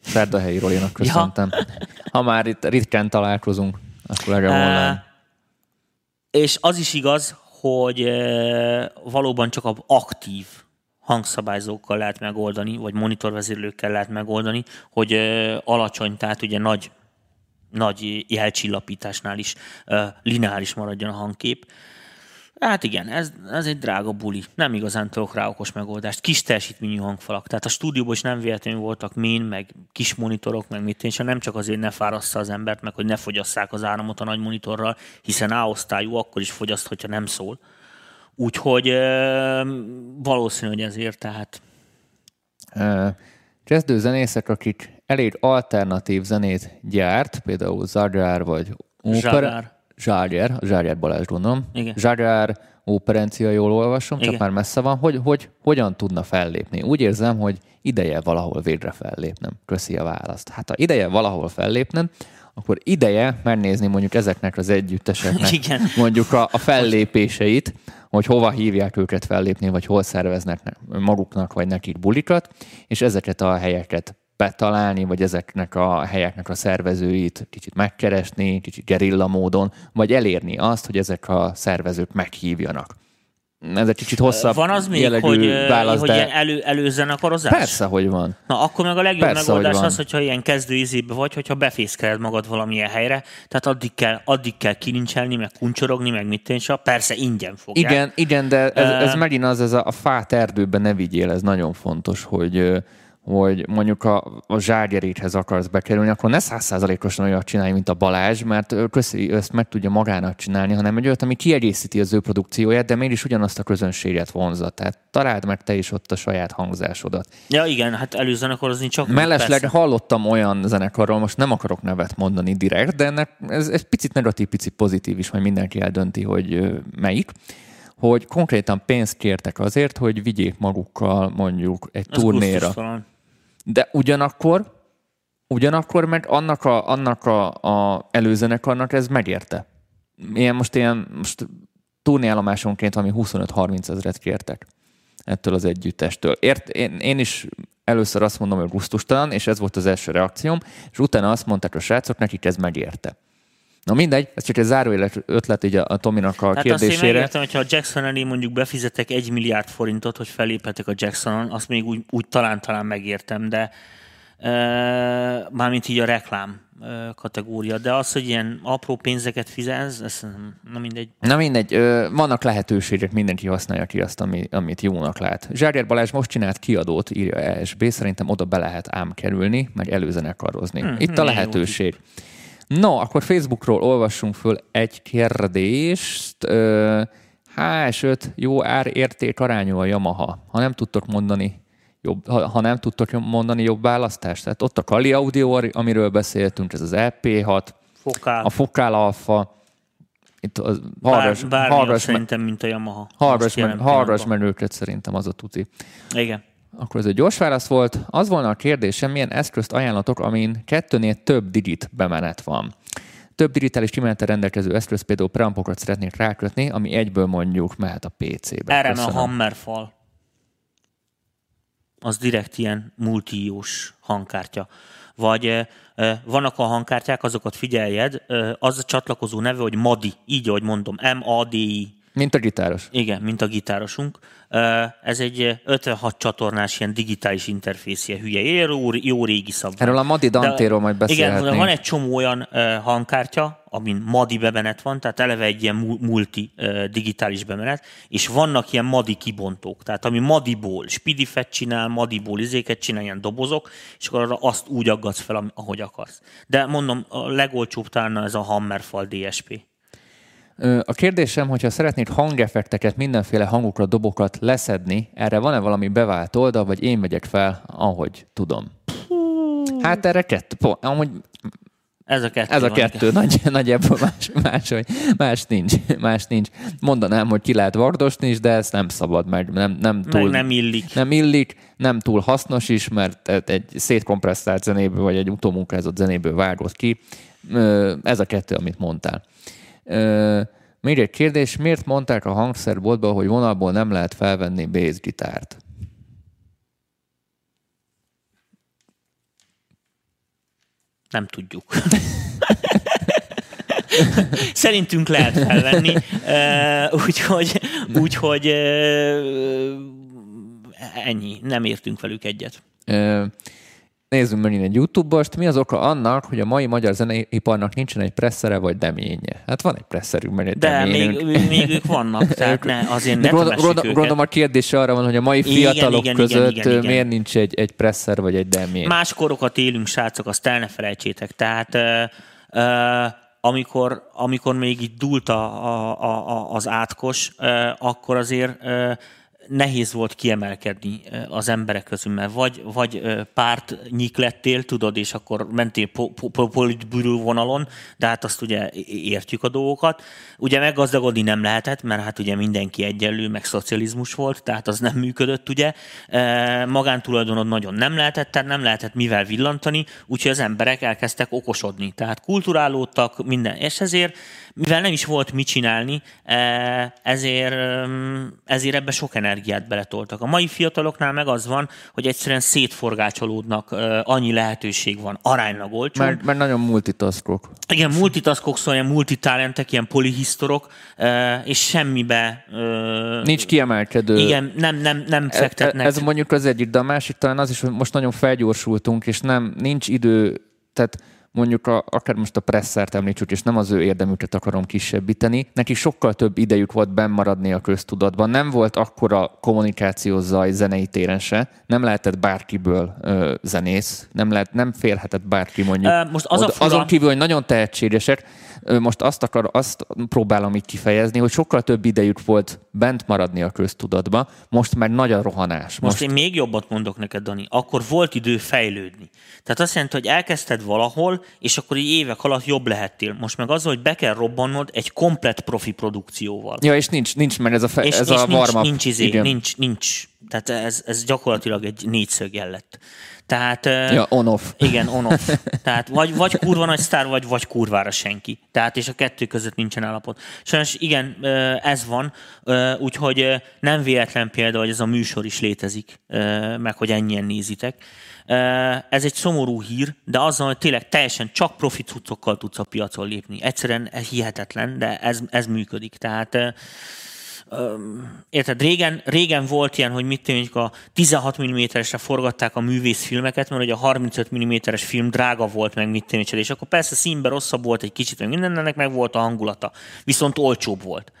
Szerdahelyi Rolinak köszöntem. Ja. Ha már itt ritkán találkozunk, akkor legalább uh, És az is igaz, hogy valóban csak a aktív hangszabályzókkal lehet megoldani, vagy monitorvezérlőkkel lehet megoldani, hogy alacsony, tehát ugye nagy, nagy jelcsillapításnál is lineáris maradjon a hangkép. Hát igen, ez, ez egy drága buli. Nem igazán tudok rá okos megoldást. Kis teljesítményű hangfalak. Tehát a stúdióban is nem véletlenül voltak min, meg kis monitorok, meg mit és nem csak azért ne fárassza az embert, meg hogy ne fogyasszák az áramot a nagy monitorral, hiszen A-osztályú akkor is fogyaszt, hogyha nem szól. Úgyhogy valószínű, hogy ezért tehát. Kezdő zenészek, akik elég alternatív zenét gyárt, például Zadrár vagy Zsagár. Zsárjár, Zsárjár Balázs gondolom. Igen. Zsárjár operencia, jól olvasom, csak Igen. már messze van. Hogy, hogy, hogyan tudna fellépni? Úgy érzem, hogy ideje valahol végre fellépnem. Köszi a választ. Hát ha ideje valahol fellépnem, akkor ideje megnézni mondjuk ezeknek az együtteseknek Igen. mondjuk a, a fellépéseit, hogy hova hívják őket fellépni, vagy hol szerveznek ne- maguknak, vagy nekik bulikat, és ezeket a helyeket betalálni, vagy ezeknek a helyeknek a szervezőit kicsit megkeresni, kicsit gerilla módon, vagy elérni azt, hogy ezek a szervezők meghívjanak. Ez egy kicsit hosszabb Van az még, hogy, válasz, hogy de ilyen elő, előzenekarozás? persze, hogy van. Na, akkor meg a legjobb Persze, megoldás hogy az, hogyha ilyen kezdő izébe vagy, hogyha befészkeled magad valamilyen helyre, tehát addig kell, addig kell kilincselni, meg kuncsorogni, meg mit tényleg, persze ingyen fogják. Igen, igen, de ez, ez megint az, ez a, a fát erdőben ne vigyél, ez nagyon fontos, hogy hogy mondjuk a, a zsárgyeréthez akarsz bekerülni, akkor ne százszázalékosan olyat csinálj, mint a Balázs, mert köszi, ezt meg tudja magának csinálni, hanem egy olyat, ami kiegészíti az ő produkcióját, de mégis ugyanazt a közönséget vonza. Tehát találd meg te is ott a saját hangzásodat. Ja, igen, hát előzenekorozni csak Mellesleg persze. hallottam olyan zenekarról, most nem akarok nevet mondani direkt, de ennek ez, ez picit negatív, picit pozitív is, majd mindenki eldönti, hogy melyik, hogy konkrétan pénzt kértek azért, hogy vigyék magukkal mondjuk egy Az turnéra. De ugyanakkor, ugyanakkor meg annak a, annak a, a előzenekarnak ez megérte. Ilyen most ilyen, most turnéállomásonként valami 25-30 ezeret kértek ettől az együttestől. Ért, én, én is először azt mondom, hogy gusztustalan, és ez volt az első reakcióm, és utána azt mondták a srácok, nekik ez megérte. Na mindegy, ez csak egy záróélet ötlet így a, a Tominak a Hát azt én kérdésére. megértem, hogyha a Jackson elé mondjuk befizetek egy milliárd forintot, hogy feléphetek a Jacksonon, azt még úgy, úgy talán-talán megértem, de e, mármint így a reklám kategória, de az, hogy ilyen apró pénzeket fizesz, ez na mindegy. Na mindegy, ö, vannak lehetőségek, mindenki használja ki azt, ami, amit jónak lát. Zsárjár Balázs most csinált kiadót, írja ESB, szerintem oda be lehet ám kerülni, meg előzenekarozni. Hmm, Itt a milyen jó lehetőség. No, akkor Facebookról olvassunk föl egy kérdést. Ö, HS5 jó ár érték arányú a Yamaha. Ha nem tudtok mondani jobb, ha, ha nem tudtok mondani jobb választást. Tehát ott a Kali Audio, amiről beszéltünk, ez az EP6, Fokál, a Fokál Alpha, itt a bár, harras, bármi harras, szerintem, mint a Yamaha. harras, men, harras menőket szerintem az a tuti. Igen. Akkor ez egy gyors válasz volt. Az volna a kérdésem, milyen eszközt ajánlatok, amin kettőnél több digit bemenet van. Több digitális kimenettel rendelkező eszköz, például preampokat szeretnék rákötni, ami egyből mondjuk mehet a PC-be. Erre a Köszönöm. Hammerfal. Az direkt ilyen multiós hangkártya. Vagy vannak a hangkártyák, azokat figyeljed, az a csatlakozó neve, hogy MADI, így ahogy mondom, M-A-D-I. Mint a gitáros. Igen, mint a gitárosunk. Ez egy eh, 56 csatornás ilyen digitális interfészje, hülye, jó, jó régi szabvány. Erről a Madi Dantéról majd Igen, beszélhetnénk. de van egy csomó olyan hangkártya, amin MADI bemenet van, tehát eleve egy ilyen mu- multi digitális bemenet, és vannak ilyen MADI kibontók, tehát ami MADI-ból spidifet csinál, MADI-ból izéket csinál, ilyen dobozok, és akkor arra azt úgy aggatsz fel, ahogy akarsz. De mondom, a legolcsóbb talán ez a Hammerfall DSP. A kérdésem, hogyha szeretnéd hangeffekteket, mindenféle hangokat, dobokat leszedni, erre van-e valami bevált oldal, vagy én megyek fel, ahogy tudom? Hát erre kettő, pont, amúgy Ez a kettő. ez a van, kettő, igen. nagy, nagyjából más, más, hogy más nincs, más nincs. Mondanám, hogy ki lehet vardosni is, de ezt nem szabad, meg nem, nem túl... Meg nem illik. nem illik, nem túl hasznos is, mert egy szétkompresszált zenéből, vagy egy utómunkázott zenéből vágott ki. Ez a kettő, amit mondtál. Ö, Még egy kérdés, miért mondták a hangszerboltban, hogy vonalból nem lehet felvenni bassgitárt? Nem tudjuk. Szerintünk lehet felvenni, úgyhogy, úgyhogy ennyi, nem értünk velük egyet. Nézzünk megint egy YouTube-ost. Mi az oka annak, hogy a mai magyar zeneiparnak nincsen egy presszere vagy deménye? Hát van egy presszerünk, meg egy De még, még ők vannak, tehát ne, azért ne gondol, gondol, Gondolom a kérdés arra van, hogy a mai fiatalok igen, között igen, igen, igen. miért nincs egy, egy presszer vagy egy demény? Más korokat élünk, srácok, azt el ne felejtsétek. Tehát uh, uh, amikor, amikor még így dúlt a, a, a, az átkos, uh, akkor azért uh, nehéz volt kiemelkedni az emberek közül, mert vagy, vagy párt nyik lettél, tudod, és akkor mentél politbűrű vonalon, de hát azt ugye értjük a dolgokat. Ugye meggazdagodni nem lehetett, mert hát ugye mindenki egyenlő, meg szocializmus volt, tehát az nem működött, ugye. Magántulajdonod nagyon nem lehetett, tehát nem lehetett mivel villantani, úgyhogy az emberek elkezdtek okosodni. Tehát kulturálódtak, minden, és ezért mivel nem is volt mit csinálni, ezért, ezért ebbe sok energiát beletoltak. A mai fiataloknál meg az van, hogy egyszerűen szétforgácsolódnak, annyi lehetőség van, aránylag olcsó. Mert, mert nagyon multitaskok. Igen, multitaskok, szóval ilyen multitalentek, ilyen polihisztorok, és semmibe... Nincs kiemelkedő. Igen, nem, nem, nem e- e- fektetnek. Ez, ez mondjuk az egyik, de a másik talán az is, hogy most nagyon felgyorsultunk, és nem, nincs idő, tehát mondjuk a, akár most a presszert említsük, és nem az ő érdemüket akarom kisebbíteni, neki sokkal több idejük volt bennmaradni a köztudatban. Nem volt akkora kommunikáció zaj zenei téren se, nem lehetett bárkiből ö, zenész, nem, lehet, nem férhetett bárki mondjuk. most az a fura... Azon kívül, hogy nagyon tehetségesek, most azt, akar, azt próbálom így kifejezni, hogy sokkal több idejük volt bent maradni a köztudatba, most már nagy a rohanás. Most, most én még jobbat mondok neked, Dani. Akkor volt idő fejlődni. Tehát azt jelenti, hogy elkezdted valahol, és akkor így évek alatt jobb lehettél. Most meg az, hogy be kell robbannod egy komplet profi produkcióval. Ja, és nincs, nincs meg ez a, fe, és, ez és a nincs, nincs, izé, nincs, nincs, tehát ez, ez gyakorlatilag egy négyszög lett. Tehát, ja, on-off. Igen, on-off. Tehát vagy, vagy kurva nagy sztár, vagy, vagy kurvára senki. Tehát, és a kettő között nincsen állapot. Sajnos igen, ez van, úgyhogy nem véletlen példa, hogy ez a műsor is létezik, meg hogy ennyien nézitek. Ez egy szomorú hír, de azzal, hogy tényleg teljesen csak profit cuccokkal tudsz a piacon lépni. Egyszerűen hihetetlen, de ez, ez működik. Tehát érted, régen, régen volt ilyen, hogy mit tűnik, a 16 mm-esre forgatták a művészfilmeket, mert ugye a 35 mm-es film drága volt, meg mit tűnik, és akkor persze színben rosszabb volt egy kicsit, meg mindennek meg volt a hangulata, viszont olcsóbb volt.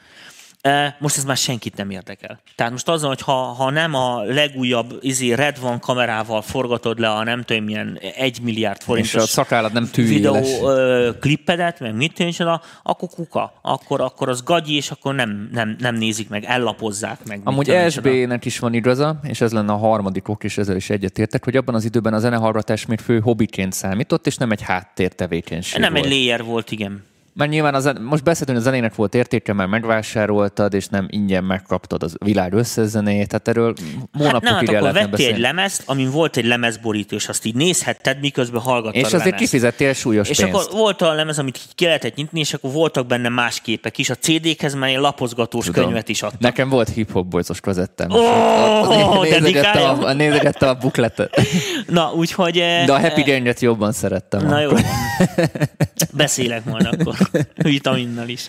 Most ez már senkit nem érdekel. Tehát most az, hogy ha, ha nem a legújabb izé Red van kamerával forgatod le a nem tudom milyen egy milliárd forintos és a szakállad nem videó ö, klippedet, meg mit tűncsen, akkor kuka. Akkor, akkor az gagyi, és akkor nem, nem, nem nézik meg, ellapozzák meg. Amúgy SB-nek is van igaza, és ez lenne a harmadik ok, és ezzel is egyetértek, hogy abban az időben a zenehallgatás még fő hobbiként számított, és nem egy háttértevékenység Nem volt. egy layer volt, igen. Mert nyilván az, most beszéltünk, a zenének volt értéke, mert megvásároltad, és nem ingyen megkaptad az világ összezenéjét, tehát erről hónapokig hát nem, hát akkor vettél egy lemezt, amin volt egy lemezborító, és azt így nézhetted, miközben hallgattad És azért kifizettél súlyos És pénzt. akkor volt a lemez, amit ki lehetett nyitni, és akkor voltak benne más képek is. A CD-hez már egy lapozgatós Tudom. könyvet is adtam. Nekem volt hip-hop boyzos kazettem. Oh, nézegette, a, nézegette a bukletet. Na, úgyhogy... De a Happy Jane-et eh, jobban szerettem. Na akkor. jó. Beszélek majd akkor. vitaminnal is.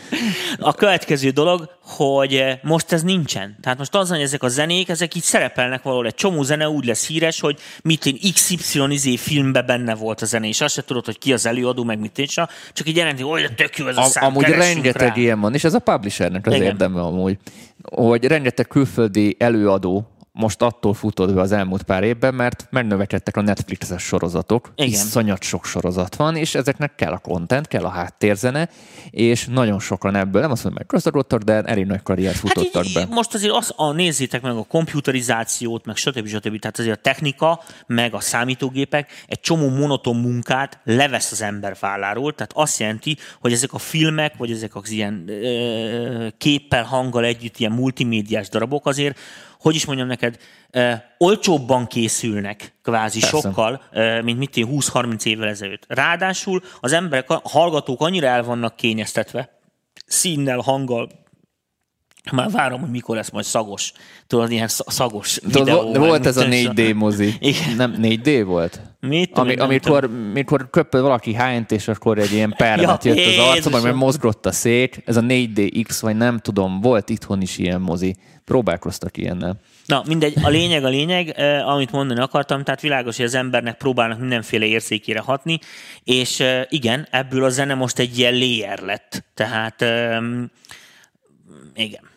A következő dolog, hogy eh, most ez nincsen. Tehát most az, hogy ezek a zenék, ezek így szerepelnek valahol. Egy csomó zene úgy lesz híres, hogy mit én XY izé filmbe benne volt a zene, és azt se tudod, hogy ki az előadó, meg mit én csak így jelenti, hogy tök jó ez a, a szám, Amúgy rengeteg rá. ilyen van, és ez a publishernek az Igen. érdeme amúgy, hogy rengeteg külföldi előadó most attól futod be az elmúlt pár évben, mert megnövekedtek a Netflixes sorozatok. Igen. Iszonyat sok sorozat van, és ezeknek kell a content, kell a háttérzene, és nagyon sokan ebből, nem azt mondom, hogy meggazdagodtak, de elég nagy karriert futottak hát így, be. Most azért az, a, nézzétek meg a komputerizációt, meg stb. stb. Tehát azért a technika, meg a számítógépek egy csomó monoton munkát levesz az ember válláról, tehát azt jelenti, hogy ezek a filmek, vagy ezek az ilyen ö, képpel, hanggal együtt ilyen multimédiás darabok azért hogy is mondjam neked, olcsóbban készülnek kvázi Persze. sokkal, mint mit én 20-30 évvel ezelőtt. Ráadásul az emberek, a hallgatók annyira el vannak kényeztetve, színnel, hanggal, már várom, hogy mikor lesz majd szagos. Tudod, ilyen szagos Tudod, videó. Volt ez a 4D mozi. Igen. Nem 4D volt? Mit Ami, amikor, amikor köpöd valaki hányt, és akkor egy ilyen permet Ja, jött az arcomba, mert mozgott a szék. Ez a 4DX, vagy nem tudom, volt itthon is ilyen mozi. Próbálkoztak ilyennel. Na, mindegy, a lényeg a lényeg, eh, amit mondani akartam, tehát világos, hogy az embernek próbálnak mindenféle érzékére hatni, és eh, igen, ebből a zene most egy ilyen layer lett. Tehát eh, igen.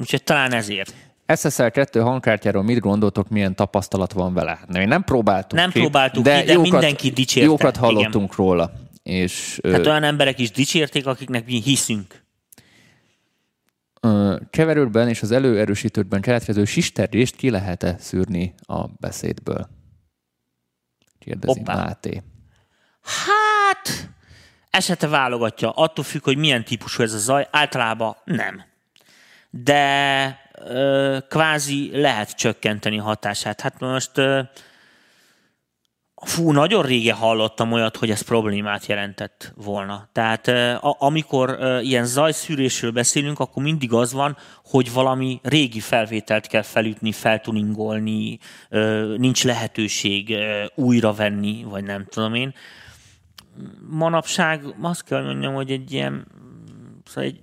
Úgyhogy talán ezért. SSL 2 hangkártyáról mit gondoltok, milyen tapasztalat van vele? Nem, mi nem próbáltuk Nem ki, próbáltuk ki, de mindenki dicsérte. Jókat hallottunk igen. róla. És, ö, Tehát olyan emberek is dicsérték, akiknek mi hiszünk. ö, keverőben és az előerősítőkben keletkező sisterést ki lehet-e szűrni a beszédből? Kérdezi Hoppá. Máté. Hát, esete válogatja. Attól függ, hogy milyen típusú ez a zaj. Általában nem. De ö, kvázi lehet csökkenteni hatását. Hát most ö, fú, nagyon régen hallottam olyat, hogy ez problémát jelentett volna. Tehát amikor ilyen zajszűrésről beszélünk, akkor mindig az van, hogy valami régi felvételt kell felütni, feltuningolni, nincs lehetőség újra venni, vagy nem tudom én manapság azt kell mondjam, hogy egy ilyen szóval egy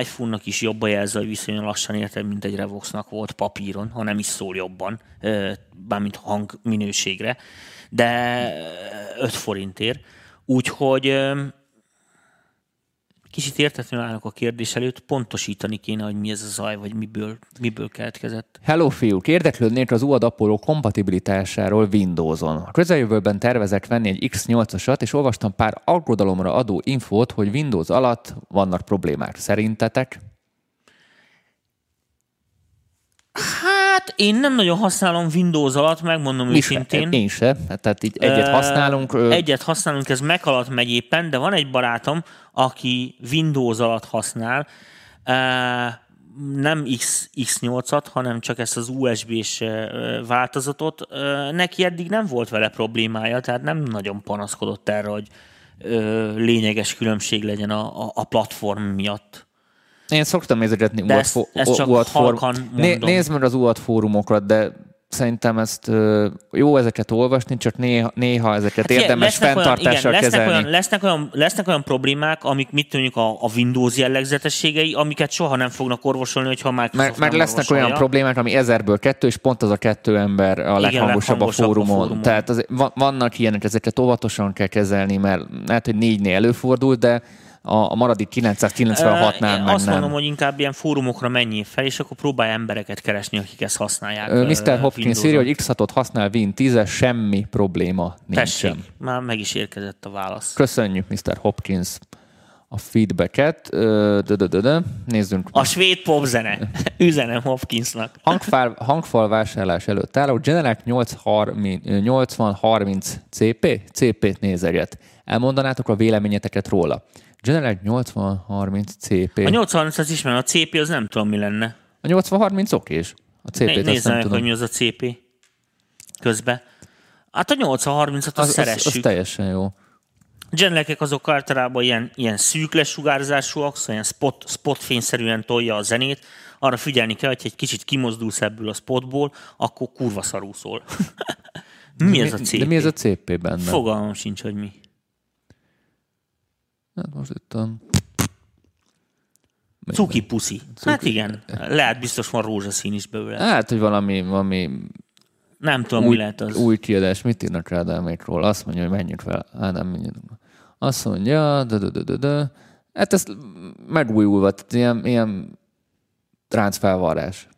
iPhone-nak is jobb a jelző, viszonylag lassan érted, mint egy Revoxnak volt papíron, ha nem is szól jobban, bármint hang minőségre, de 5 forintért. Úgyhogy kicsit értetlenül állok a kérdés előtt, pontosítani kéne, hogy mi ez a zaj, vagy miből, miből keletkezett. Hello fiúk, érdeklődnék az UAD Apollo kompatibilitásáról Windows-on. A közeljövőben tervezek venni egy X8-asat, és olvastam pár aggodalomra adó infót, hogy Windows alatt vannak problémák. Szerintetek? Hát én nem nagyon használom Windows alatt, megmondom Mi őszintén. Én se. Tehát így egyet használunk. ö, Egyet használunk, ez meg alatt megy éppen, de van egy barátom, aki Windows alatt használ, nem X, X8-at, hanem csak ezt az USB-s változatot. Neki eddig nem volt vele problémája, tehát nem nagyon panaszkodott erre, hogy lényeges különbség legyen a, a, a platform miatt. Én szoktam nézegetni De UAD, ezt- fó- ezt csak Né- nézd meg az UAD fórumokat, de szerintem ezt jó ezeket olvasni, csak néha, néha ezeket figyelj, érdemes olyan- fenntartással igen, lesznek kezelni. Olyan, lesznek, olyan, lesznek olyan problémák, amik mit mondjuk a, a Windows jellegzetességei, amiket soha nem fognak orvosolni, hogyha már Meg, meg lesznek olyan problémák, ami ezerből kettő, és pont az a kettő ember a leghangosabb a leghangosabb a fórumon. fórumon. Tehát va- vannak ilyenek, ezeket óvatosan kell kezelni, mert lehet, hogy négynél előfordul, de a, maradék 996-nál Én meg azt mondom, hogy inkább ilyen fórumokra menjél fel, és akkor próbálj embereket keresni, akik ezt használják. Mr. Hopkins írja, hogy X6-ot használ Win 10 semmi probléma Tessék, nincsen. már meg is érkezett a válasz. Köszönjük, Mr. Hopkins, a feedbacket. Ö, dö, dö, dö, dö. Nézzünk. A svéd popzene. Üzenem Hopkinsnak. Hangfal, hangfal vásárlás előtt álló Genelec 8030 CP? CP-t nézeget. Elmondanátok a véleményeteket róla. Genelec 8030 CP. A 830 az ismerem, a CP az nem tudom, mi lenne. A 8030 okés. A CP-t Né- Nézzem meg, tudom. hogy mi az a CP közbe. Hát a 830-at azt Az, az, szeressük. az teljesen jó. Genlekek azok általában ilyen, ilyen szűk lesugárzásúak, szóval ilyen spot, spot fényszerűen tolja a zenét. Arra figyelni kell, hogy egy kicsit kimozdulsz ebből a spotból, akkor kurva szarú szól. mi ez a CP? De mi ez a CP benne? Fogalmam sincs, hogy mi. Hát most itt a... Cuki puszi. Hát igen, lehet biztos van rózsaszín is belőle. Hát, hogy valami, valami Nem tudom, új, mi lehet az. új kiadás. Mit írnak rá Ádámékról? Azt mondja, hogy menjünk fel. Ádám, menjünk. Azt mondja, de, de, de, de, de. Hát ez megújulva, tehát ilyen, ilyen tráncfelvarrás.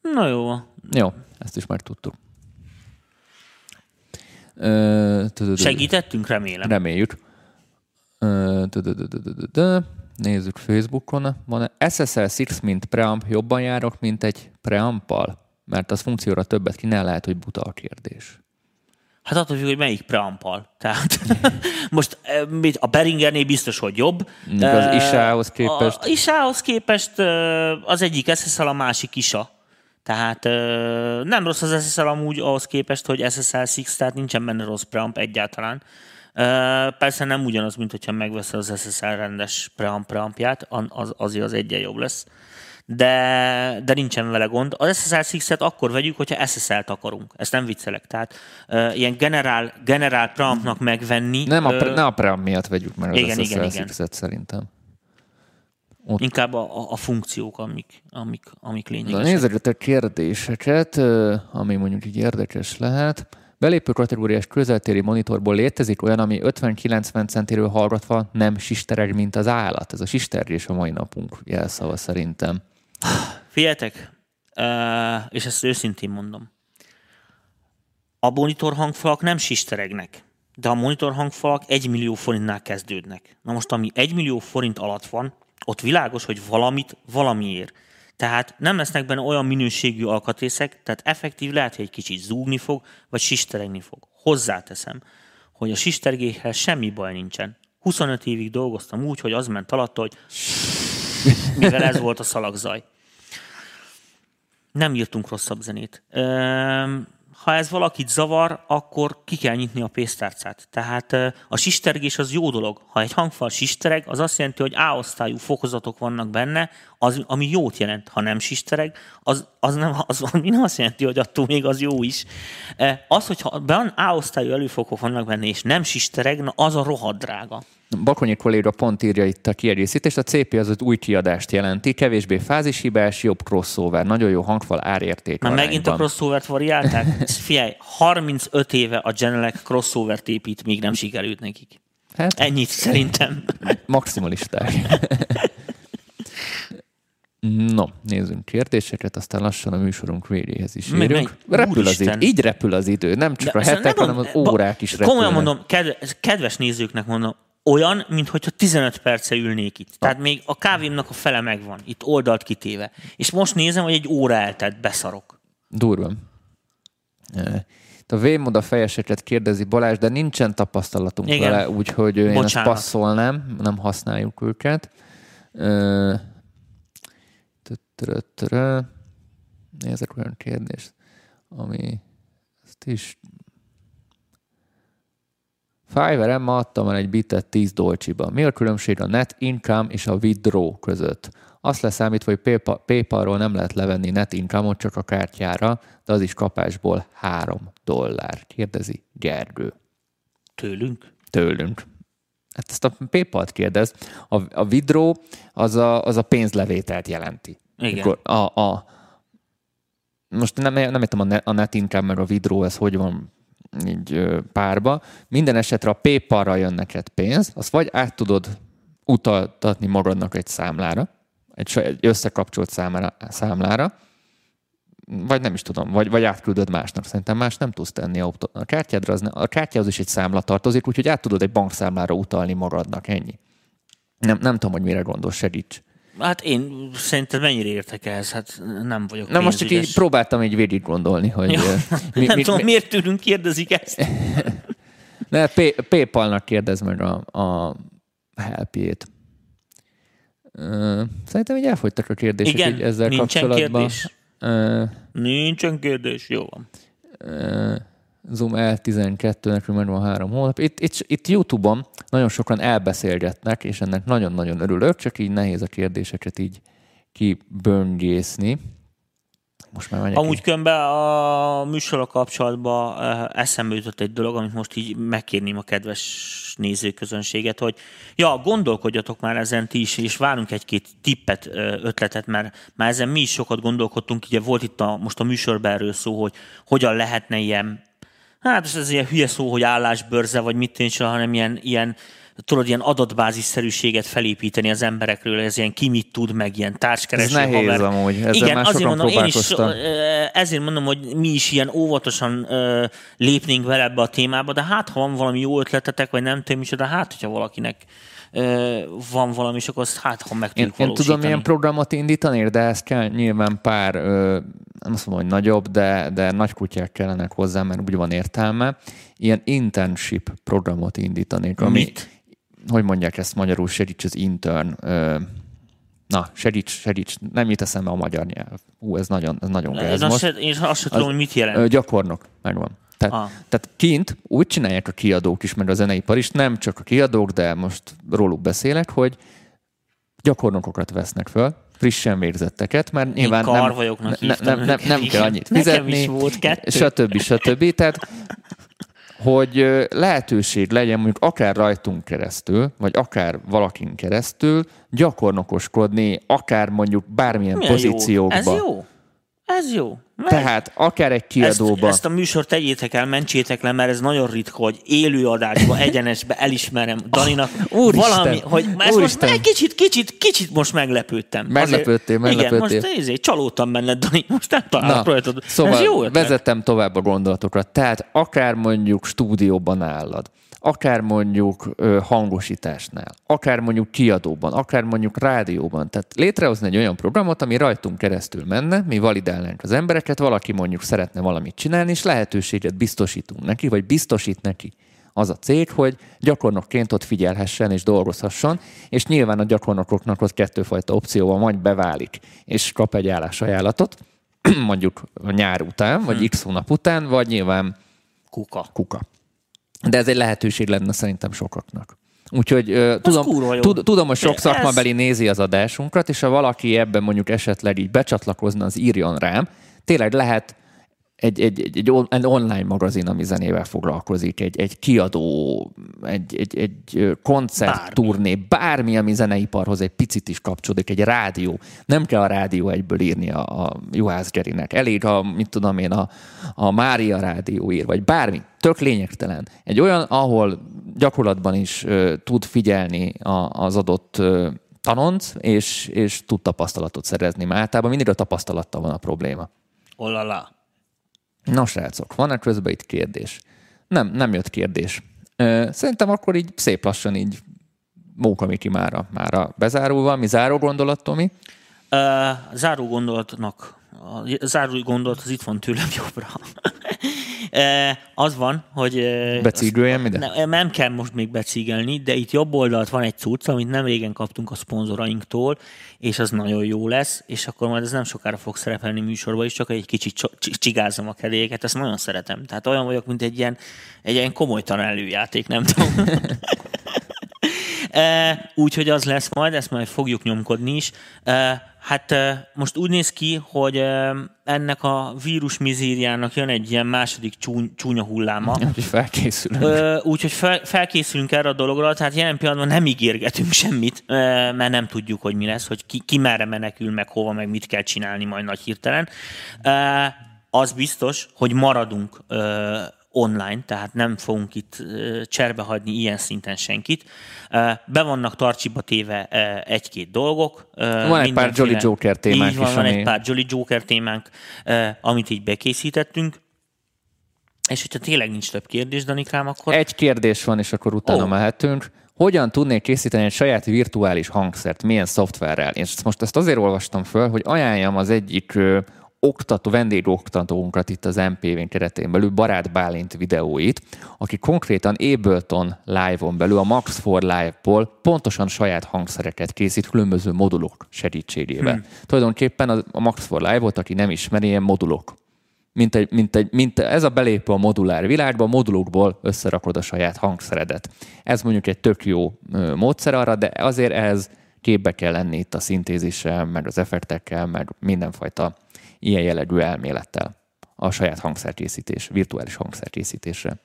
Na jó. Jó, ezt is már tudtuk. Segítettünk, remélem. Reméljük. Nézzük Facebookon. Van SSL 6 mint preamp jobban járok, mint egy preampal? Mert az funkcióra többet kínál, lehet, hogy buta a kérdés. Hát attól függ, hogy melyik preampal. Tehát most mit, a Beringernél biztos, hogy jobb. Mondjuk az ISA-hoz képest. A ISA-hoz képest az egyik SSL, a másik ISA. Tehát eh, nem rossz az SSL amúgy ahhoz képest, hogy SSL 6, tehát nincsen benne rossz preamp egyáltalán. Persze nem ugyanaz, mint hogyha megveszed az SSL rendes preamp preampját, az, azért az egyen jobb lesz. de, de nincsen vele gond. Az SSL 6-et akkor vegyük, hogyha SSL-t akarunk. Ezt nem viccelek. Tehát uh, ilyen generál, generál preampnak megvenni... Nem a, uh, ne a preamp miatt vegyük meg igen, az igen, SSL 6-et szerintem. Ott. Inkább a, a funkciók, amik, amik, amik lényegesek. Na nézzük a kérdéseket, ami mondjuk így érdekes lehet. Belépő kategóriás közeltéri monitorból létezik olyan, ami 50-90 centiről hallgatva nem sistereg, mint az állat. Ez a sistergés a mai napunk jelszava szerintem. Figyeljetek, és ezt őszintén mondom. A monitor hangfalak nem sisteregnek, de a monitor hangfalak 1 millió forintnál kezdődnek. Na most, ami 1 millió forint alatt van, ott világos, hogy valamit valamiért. Tehát nem lesznek benne olyan minőségű alkatrészek, tehát effektív lehet, hogy egy kicsit zúgni fog, vagy sisteregni fog. Hozzáteszem, hogy a sistergéhez semmi baj nincsen. 25 évig dolgoztam úgy, hogy az ment alatta, hogy mivel ez volt a szalagzaj. Nem írtunk rosszabb zenét. Ha ez valakit zavar, akkor ki kell nyitni a pénztárcát. Tehát a sistergés az jó dolog. Ha egy hangfal sistereg, az azt jelenti, hogy A-osztályú fokozatok vannak benne, az, ami jót jelent. Ha nem sistereg, az, az, nem, az nem azt jelenti, hogy attól még az jó is. Az, hogyha A-osztályú előfokok vannak benne, és nem sistereg, na az a rohadt drága. Bakonyi kolléga pont írja itt a kiegészítést, a CP az az új kiadást jelenti, kevésbé fázishibás, jobb crossover, nagyon jó hangfal árérték. Már megint a crossovert variálták? Figyelj, 35 éve a Genelec crossovert épít, még nem sikerült nekik. Hát, Ennyit szerintem. Maximalisták. No, nézzünk kérdéseket, aztán lassan a műsorunk végéhez is érünk. repül az idő, így repül az idő, nem csak De a hetek, hanem az órák is repülnek. Komolyan mondom, kedves nézőknek mondom, olyan, mintha 15 perce ülnék itt. Tehát még a kávémnak a fele megvan, itt oldalt kitéve. És most nézem, hogy egy óra eltelt, beszarok. Durva. A V-mod a fejeseket kérdezi Balázs, de nincsen tapasztalatunk Igen. vele, úgyhogy én Bocsánat. ezt passzolnám, nem használjuk őket. Nézzek olyan kérdést, ami ezt is Fiverr-en ma adtam el egy bitet 10 dolcsiba. Mi a különbség a net income és a withdraw között? Azt leszámítva, hogy PayPal-ról nem lehet levenni net income-ot csak a kártyára, de az is kapásból 3 dollár. Kérdezi Gergő. Tőlünk? Tőlünk. Hát ezt a PayPal-t kérdez. A, a withdraw az a, az a pénzlevételt jelenti. Igen. a, a, most nem, nem értem a net, a net income meg a withdraw, ez hogy van így párba. Minden esetre a PayPal-ra jön neked pénz, azt vagy át tudod utaltatni magadnak egy számlára, egy, összekapcsolt számára, számlára, vagy nem is tudom, vagy, vagy átküldöd másnak. Szerintem más nem tudsz tenni a, a kártyádra, az, a kártyához is egy számla tartozik, úgyhogy át tudod egy bankszámlára utalni magadnak, ennyi. Nem, nem tudom, hogy mire gondol, segíts. Hát én szerintem mennyire értek ehhez, hát nem vagyok Na most csak így próbáltam egy végig gondolni, hogy... Ja, mi, nem mi, tudom, mi, miért tőlünk kérdezik ezt? ne, PayPal-nak kérdez meg a, a helpjét. Szerintem így elfogytak a kérdések Igen, így ezzel nincsen kapcsolatban. Kérdés. Uh, nincsen kérdés, jó van. Uh, Zoom L12, nekünk megvan három hónap. Itt, itt, itt YouTube-on nagyon sokan elbeszélgetnek, és ennek nagyon-nagyon örülök, csak így nehéz a kérdéseket így kiböngészni. Most már Amúgy különben a műsorra kapcsolatban eh, eszembe jutott egy dolog, amit most így megkérném a kedves nézőközönséget, hogy ja, gondolkodjatok már ezen ti is, és várunk egy-két tippet, eh, ötletet, mert már ezen mi is sokat gondolkodtunk, ugye volt itt a, most a műsorban erről szó, hogy hogyan lehetne ilyen hát ez ilyen hülye szó, hogy állásbörze, vagy mit nincs, hanem ilyen, ilyen tudod, ilyen adatbázisszerűséget felépíteni az emberekről, ez ilyen ki mit tud, meg ilyen társkereső Ez nehéz haver. amúgy, ezzel Igen, már azért mondom, én is, ezért mondom, hogy mi is ilyen óvatosan uh, lépnénk vele ebbe a témába, de hát, ha van valami jó ötletetek, vagy nem tudom de hát, hogyha valakinek van valami, és akkor azt hát, ha meg tudjuk én, én tudom milyen programot indítani, de ez kell nyilván pár, nem azt mondom, hogy nagyobb, de, de nagy kutyák kellenek hozzá, mert úgy van értelme. Ilyen internship programot indítani. Ami, Mit? Hogy mondják ezt magyarul, segíts az intern. Na, segíts, segíts, nem jut eszembe a magyar nyelv. Ú, ez nagyon, ez nagyon gáz most. Én azt sem tudom, hogy mit jelent. Gyakornok, megvan. Tehát, ah. tehát kint úgy csinálják a kiadók is, meg a zeneipar is, nem csak a kiadók, de most róluk beszélek, hogy gyakornokokat vesznek föl, frissen végzetteket, mert nyilván Én nem, karvajoknak ne, nem, nem, nem kell annyit Nekem fizetni, is volt kettő. stb. stb. Tehát hogy lehetőség legyen mondjuk akár rajtunk keresztül, vagy akár valakin keresztül gyakornokoskodni, akár mondjuk bármilyen Milyen pozíciókba. Jó. Ez jó. Ez jó. Meg- Tehát akár egy ezt, kiadóba. ezt a műsort tegyétek el, mentsétek le, mert ez nagyon ritka, hogy élő adásba, egyenesbe elismerem Daninak Úristen, valami, hogy ezt most egy kicsit, kicsit, kicsit most meglepődtem. Meglepődtél, meglepődtél. Igen, most ezért csalódtam benned, Dani, most nem találok rajtad. szóval ez jó ötlet. vezettem tovább a gondolatokat. Tehát akár mondjuk stúdióban állad, akár mondjuk hangosításnál, akár mondjuk kiadóban, akár mondjuk rádióban. Tehát létrehozni egy olyan programot, ami rajtunk keresztül menne, mi validálnánk az embereket, valaki mondjuk szeretne valamit csinálni, és lehetőséget biztosítunk neki, vagy biztosít neki az a cég, hogy gyakornokként ott figyelhessen és dolgozhasson, és nyilván a gyakornokoknak ott kettőfajta opció van, vagy beválik, és kap egy állásajánlatot, mondjuk a nyár után, vagy x hónap után, vagy nyilván Kuka. kuka. De ez egy lehetőség lenne szerintem sokaknak. Úgyhogy ö, tudom, tud, tudom, hogy sok Ez- szakmabeli nézi az adásunkat, és ha valaki ebben mondjuk esetleg így becsatlakozna, az írjon rám. Tényleg lehet egy, egy, egy, egy, on- egy online magazin, ami zenével foglalkozik, egy, egy kiadó, egy, egy, egy koncertturné, bármi, ami zeneiparhoz egy picit is kapcsolódik, egy rádió. Nem kell a rádió egyből írni a, a Juhász Gerinek. Elég, ha, mit tudom én, a, a Mária rádió ír, vagy bármi. Tök lényegtelen. Egy olyan, ahol gyakorlatban is ö, tud figyelni a, az adott ö, tanonc, és, és tud tapasztalatot szerezni. Mert általában mindig a tapasztalattal van a probléma. Olala. Na, srácok, van-e közben itt kérdés? Nem, nem jött kérdés. Szerintem akkor így szép lassan így Móka Miki mára, mára bezárulva. Mi záró gondolat, Tomi? Uh, záró gondolatnak, a záró gondolat az itt van tőlem jobbra. Az van, hogy... Becígöljem ide? nem, nem kell most még becígelni, de itt jobb oldalt van egy cucc, amit nem régen kaptunk a szponzorainktól, és az nagyon jó lesz, és akkor majd ez nem sokára fog szerepelni műsorban is, csak egy kicsit csigázom a kedélyeket, ezt nagyon szeretem. Tehát olyan vagyok, mint egy ilyen, egy ilyen komolytalan előjáték, nem tudom. E, Úgyhogy az lesz majd, ezt majd fogjuk nyomkodni is. E, Hát e, most úgy néz ki, hogy ennek a vírus mizériának jön egy ilyen második csúny, csúnya hulláma. Úgyhogy felkészülünk. Úgyhogy fel, felkészülünk erre a dologra, tehát jelen pillanatban nem ígérgetünk semmit, mert nem tudjuk, hogy mi lesz, hogy ki, ki merre menekül, meg hova, meg mit kell csinálni majd nagy hirtelen. Az biztos, hogy maradunk online, tehát nem fogunk itt cserbe hagyni ilyen szinten senkit. Be vannak tartsiba téve egy-két dolgok. Van egy pár Jolly Joker témánk Így van, is, van ami- egy pár Jolly Joker témánk, amit így bekészítettünk. És hogyha tényleg nincs több kérdés, Danikám, akkor... Egy kérdés van, és akkor utána oh. mehetünk. Hogyan tudnék készíteni egy saját virtuális hangszert? Milyen szoftverrel? És most ezt azért olvastam föl, hogy ajánljam az egyik oktató, vendégoktatónkat itt az MPV-n keretén belül, Barát Bálint videóit, aki konkrétan Ableton Live-on belül, a Max for Live-ból pontosan saját hangszereket készít különböző modulok segítségével. Hmm. Tulajdonképpen a Max for Live-ot, aki nem ismeri, ilyen modulok mint, egy, mint, egy, mint ez a belépő a modulár világba, a modulokból összerakod a saját hangszeredet. Ez mondjuk egy tök jó módszer arra, de azért ehhez képbe kell lenni itt a szintézissel, meg az effektekkel, meg mindenfajta ilyen jellegű elmélettel a saját hangszerkészítés, virtuális hangszerkészítésre.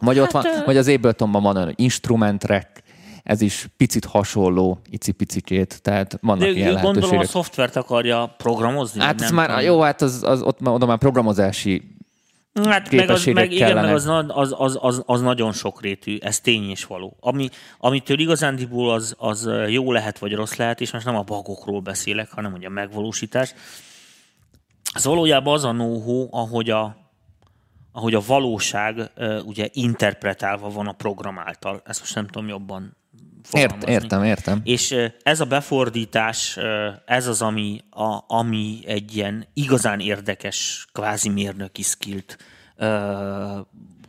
Vagy ott Hát, van, ö- vagy az Abletonban van olyan instrument rack, ez is picit hasonló, icipicikét, tehát vannak De ilyen ő gondolom a lehetőségek. szoftvert akarja programozni? Hát ez nem már, tudom. jó, hát az, az, ott, oda már programozási Hát meg, az, meg, igen, meg kellenek. az, az, az, az, az, nagyon sokrétű, ez tény és való. Ami, amitől igazándiból az, az jó lehet, vagy rossz lehet, és most nem a bagokról beszélek, hanem hogy a megvalósítás. Az valójában az a know ahogy a, ahogy a valóság ugye interpretálva van a program által. Ezt most nem tudom jobban Ért, értem, értem. És ez a befordítás, ez az, ami, a, ami egy ilyen igazán érdekes, kvázi mérnöki skillt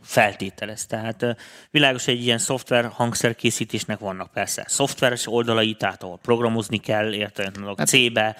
feltételez. Tehát világos, hogy egy ilyen szoftver hangszerkészítésnek vannak persze szoftveres oldalai, tehát ahol programozni kell, érted, hát, C-be,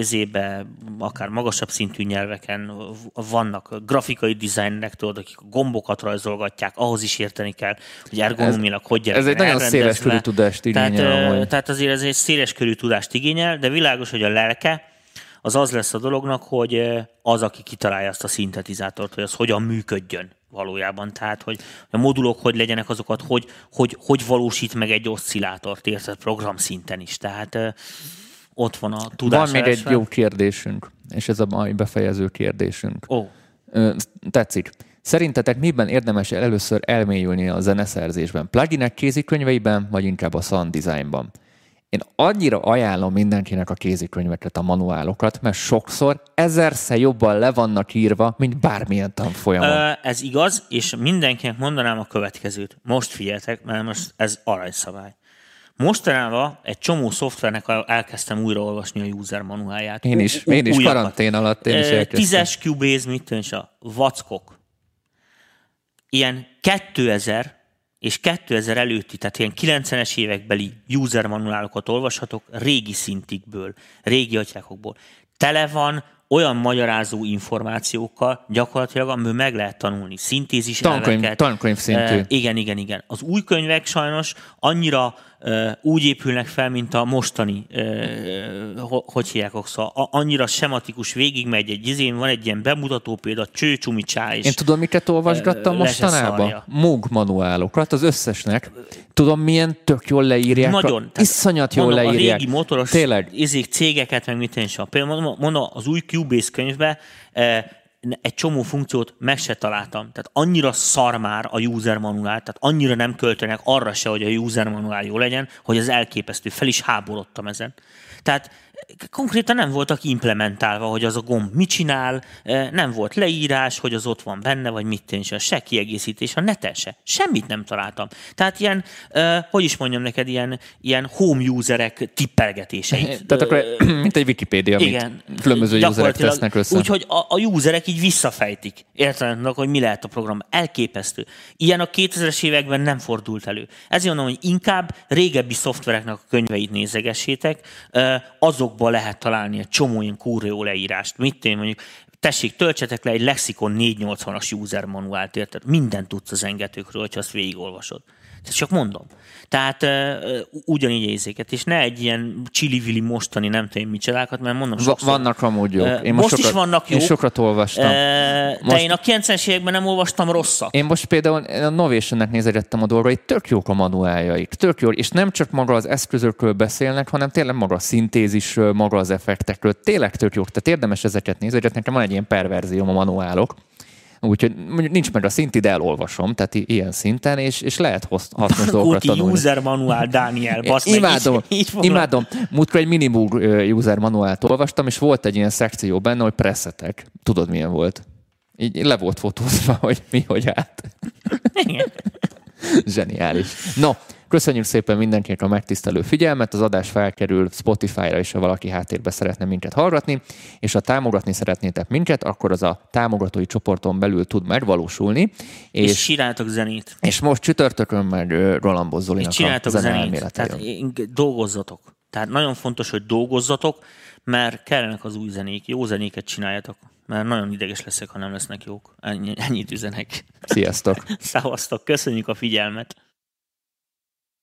Z-be, akár magasabb szintű nyelveken vannak grafikai dizájnerek, tudod, akik a gombokat rajzolgatják, ahhoz is érteni kell, hogy ergonomilag hogy Ez egy nagyon széles körű tudást igényel. Tehát, tehát azért ez egy széles körű tudást igényel, de világos, hogy a lelke, az az lesz a dolognak, hogy az, aki kitalálja azt a szintetizátort, hogy az hogyan működjön valójában. Tehát, hogy a modulok hogy legyenek azokat, hogy, hogy, hogy valósít meg egy oszcillátort, érted, program szinten is. Tehát ott van a tudás. Van még egy jó kérdésünk, és ez a mai befejező kérdésünk. Ó. Tetszik. Szerintetek miben érdemes először elmélyülni a zeneszerzésben? Pluginek kézikönyveiben, vagy inkább a sound designban? Én annyira ajánlom mindenkinek a kézikönyveket, a manuálokat, mert sokszor ezerszer jobban le vannak írva, mint bármilyen tanfolyamon. Ez igaz, és mindenkinek mondanám a következőt. Most figyeltek, mert most ez aranyszabály. Mostanában egy csomó szoftvernek elkezdtem újraolvasni a user manuálját. Én is, én is karantén alatt én is elkezdtem. Tízes Cubase, mit tűncs a vackok. Ilyen 2000 és 2000 előtti, tehát ilyen 90-es évekbeli user manuálokat olvashatok régi szintikből, régi atyákokból. Tele van olyan magyarázó információkkal gyakorlatilag, amiből meg lehet tanulni. Szintézis tankönyv, elveket. Tankönyv szintű. E, igen, igen, igen. Az új könyvek sajnos annyira úgy épülnek fel, mint a mostani, hogy hívják szóval annyira sematikus, végigmegy egy izén, van egy ilyen bemutató példa, cső, csumi, csá, és Én tudom, miket olvasgattam mostanában? Mug manuálokat, az összesnek. Tudom, milyen tök jól leírják. Nagyon. A, iszonyat jól mondom, leírják. A régi motoros Tényleg. Izék, cégeket, meg mit én sem. Például mondom, az új Cubase könyvbe egy csomó funkciót meg se találtam. Tehát annyira szar már a user manuál, tehát annyira nem költenek arra se, hogy a user manuál jó legyen, hogy az elképesztő. Fel is háborodtam ezen. Tehát konkrétan nem voltak implementálva, hogy az a gomb mit csinál, e, nem volt leírás, hogy az ott van benne, vagy mit tényleg, se kiegészítés, a neten se. Semmit nem találtam. Tehát ilyen, e, hogy is mondjam neked, ilyen, ilyen home userek tippelgetéseit. Tehát akkor mint egy Wikipédia, igen, amit különböző userek tesznek össze. Úgyhogy a, a userek így visszafejtik. Értelemnek, hogy mi lehet a program. Elképesztő. Ilyen a 2000-es években nem fordult elő. Ezért mondom, hogy inkább régebbi szoftvereknek a könyveit nézegessétek, azok blogban lehet találni egy csomó ilyen kurva leírást. Mit én mondjuk, tessék, töltsetek le egy Lexikon 480-as user manuált, érted? Mindent tudsz az engetőkről, hogyha azt végigolvasod. Ezt csak mondom. Tehát uh, ugyanígy érzéket, és ne egy ilyen csili mostani nem tudom micsodákat, mert mondom sokszor. Vannak amúgy jók. Én most, most sokat, is vannak jók. Én sokat olvastam. Uh, de most, én a 90-es években nem olvastam rosszat. Én most például a Novationnek nézegettem a dolgait, tök jók a manuáljaik, tök jó, és nem csak maga az eszközökről beszélnek, hanem tényleg maga a szintézisről, maga az effektekről, tényleg tök jók, tehát érdemes ezeket nézni, nekem van egy ilyen perverzióm a manuálok, Úgyhogy nincs meg a szint, de elolvasom, tehát ilyen szinten, és, és lehet hasznos dolgokat tanulni. user manuál, Dániel, basz Imádom, így, így imádom. Múltkor egy minimum user manuált olvastam, és volt egy ilyen szekció benne, hogy preszetek. Tudod, milyen volt? Így le volt fotózva, hogy mi, hogy át. Zseniális. No, Köszönjük szépen mindenkinek a megtisztelő figyelmet, az adás felkerül Spotify-ra is, ha valaki háttérbe szeretne minket hallgatni, és ha támogatni szeretnétek minket, akkor az a támogatói csoporton belül tud megvalósulni. És, és csináltok zenét. És most csütörtökön meg Roland Bozzolinak és csináltok a zenét. Tehát dolgozzatok. Tehát nagyon fontos, hogy dolgozzatok, mert kellenek az új zenék, jó zenéket csináljatok. Mert nagyon ideges leszek, ha nem lesznek jók. Ennyi, ennyit üzenek. Sziasztok! Szavaztok, köszönjük a figyelmet!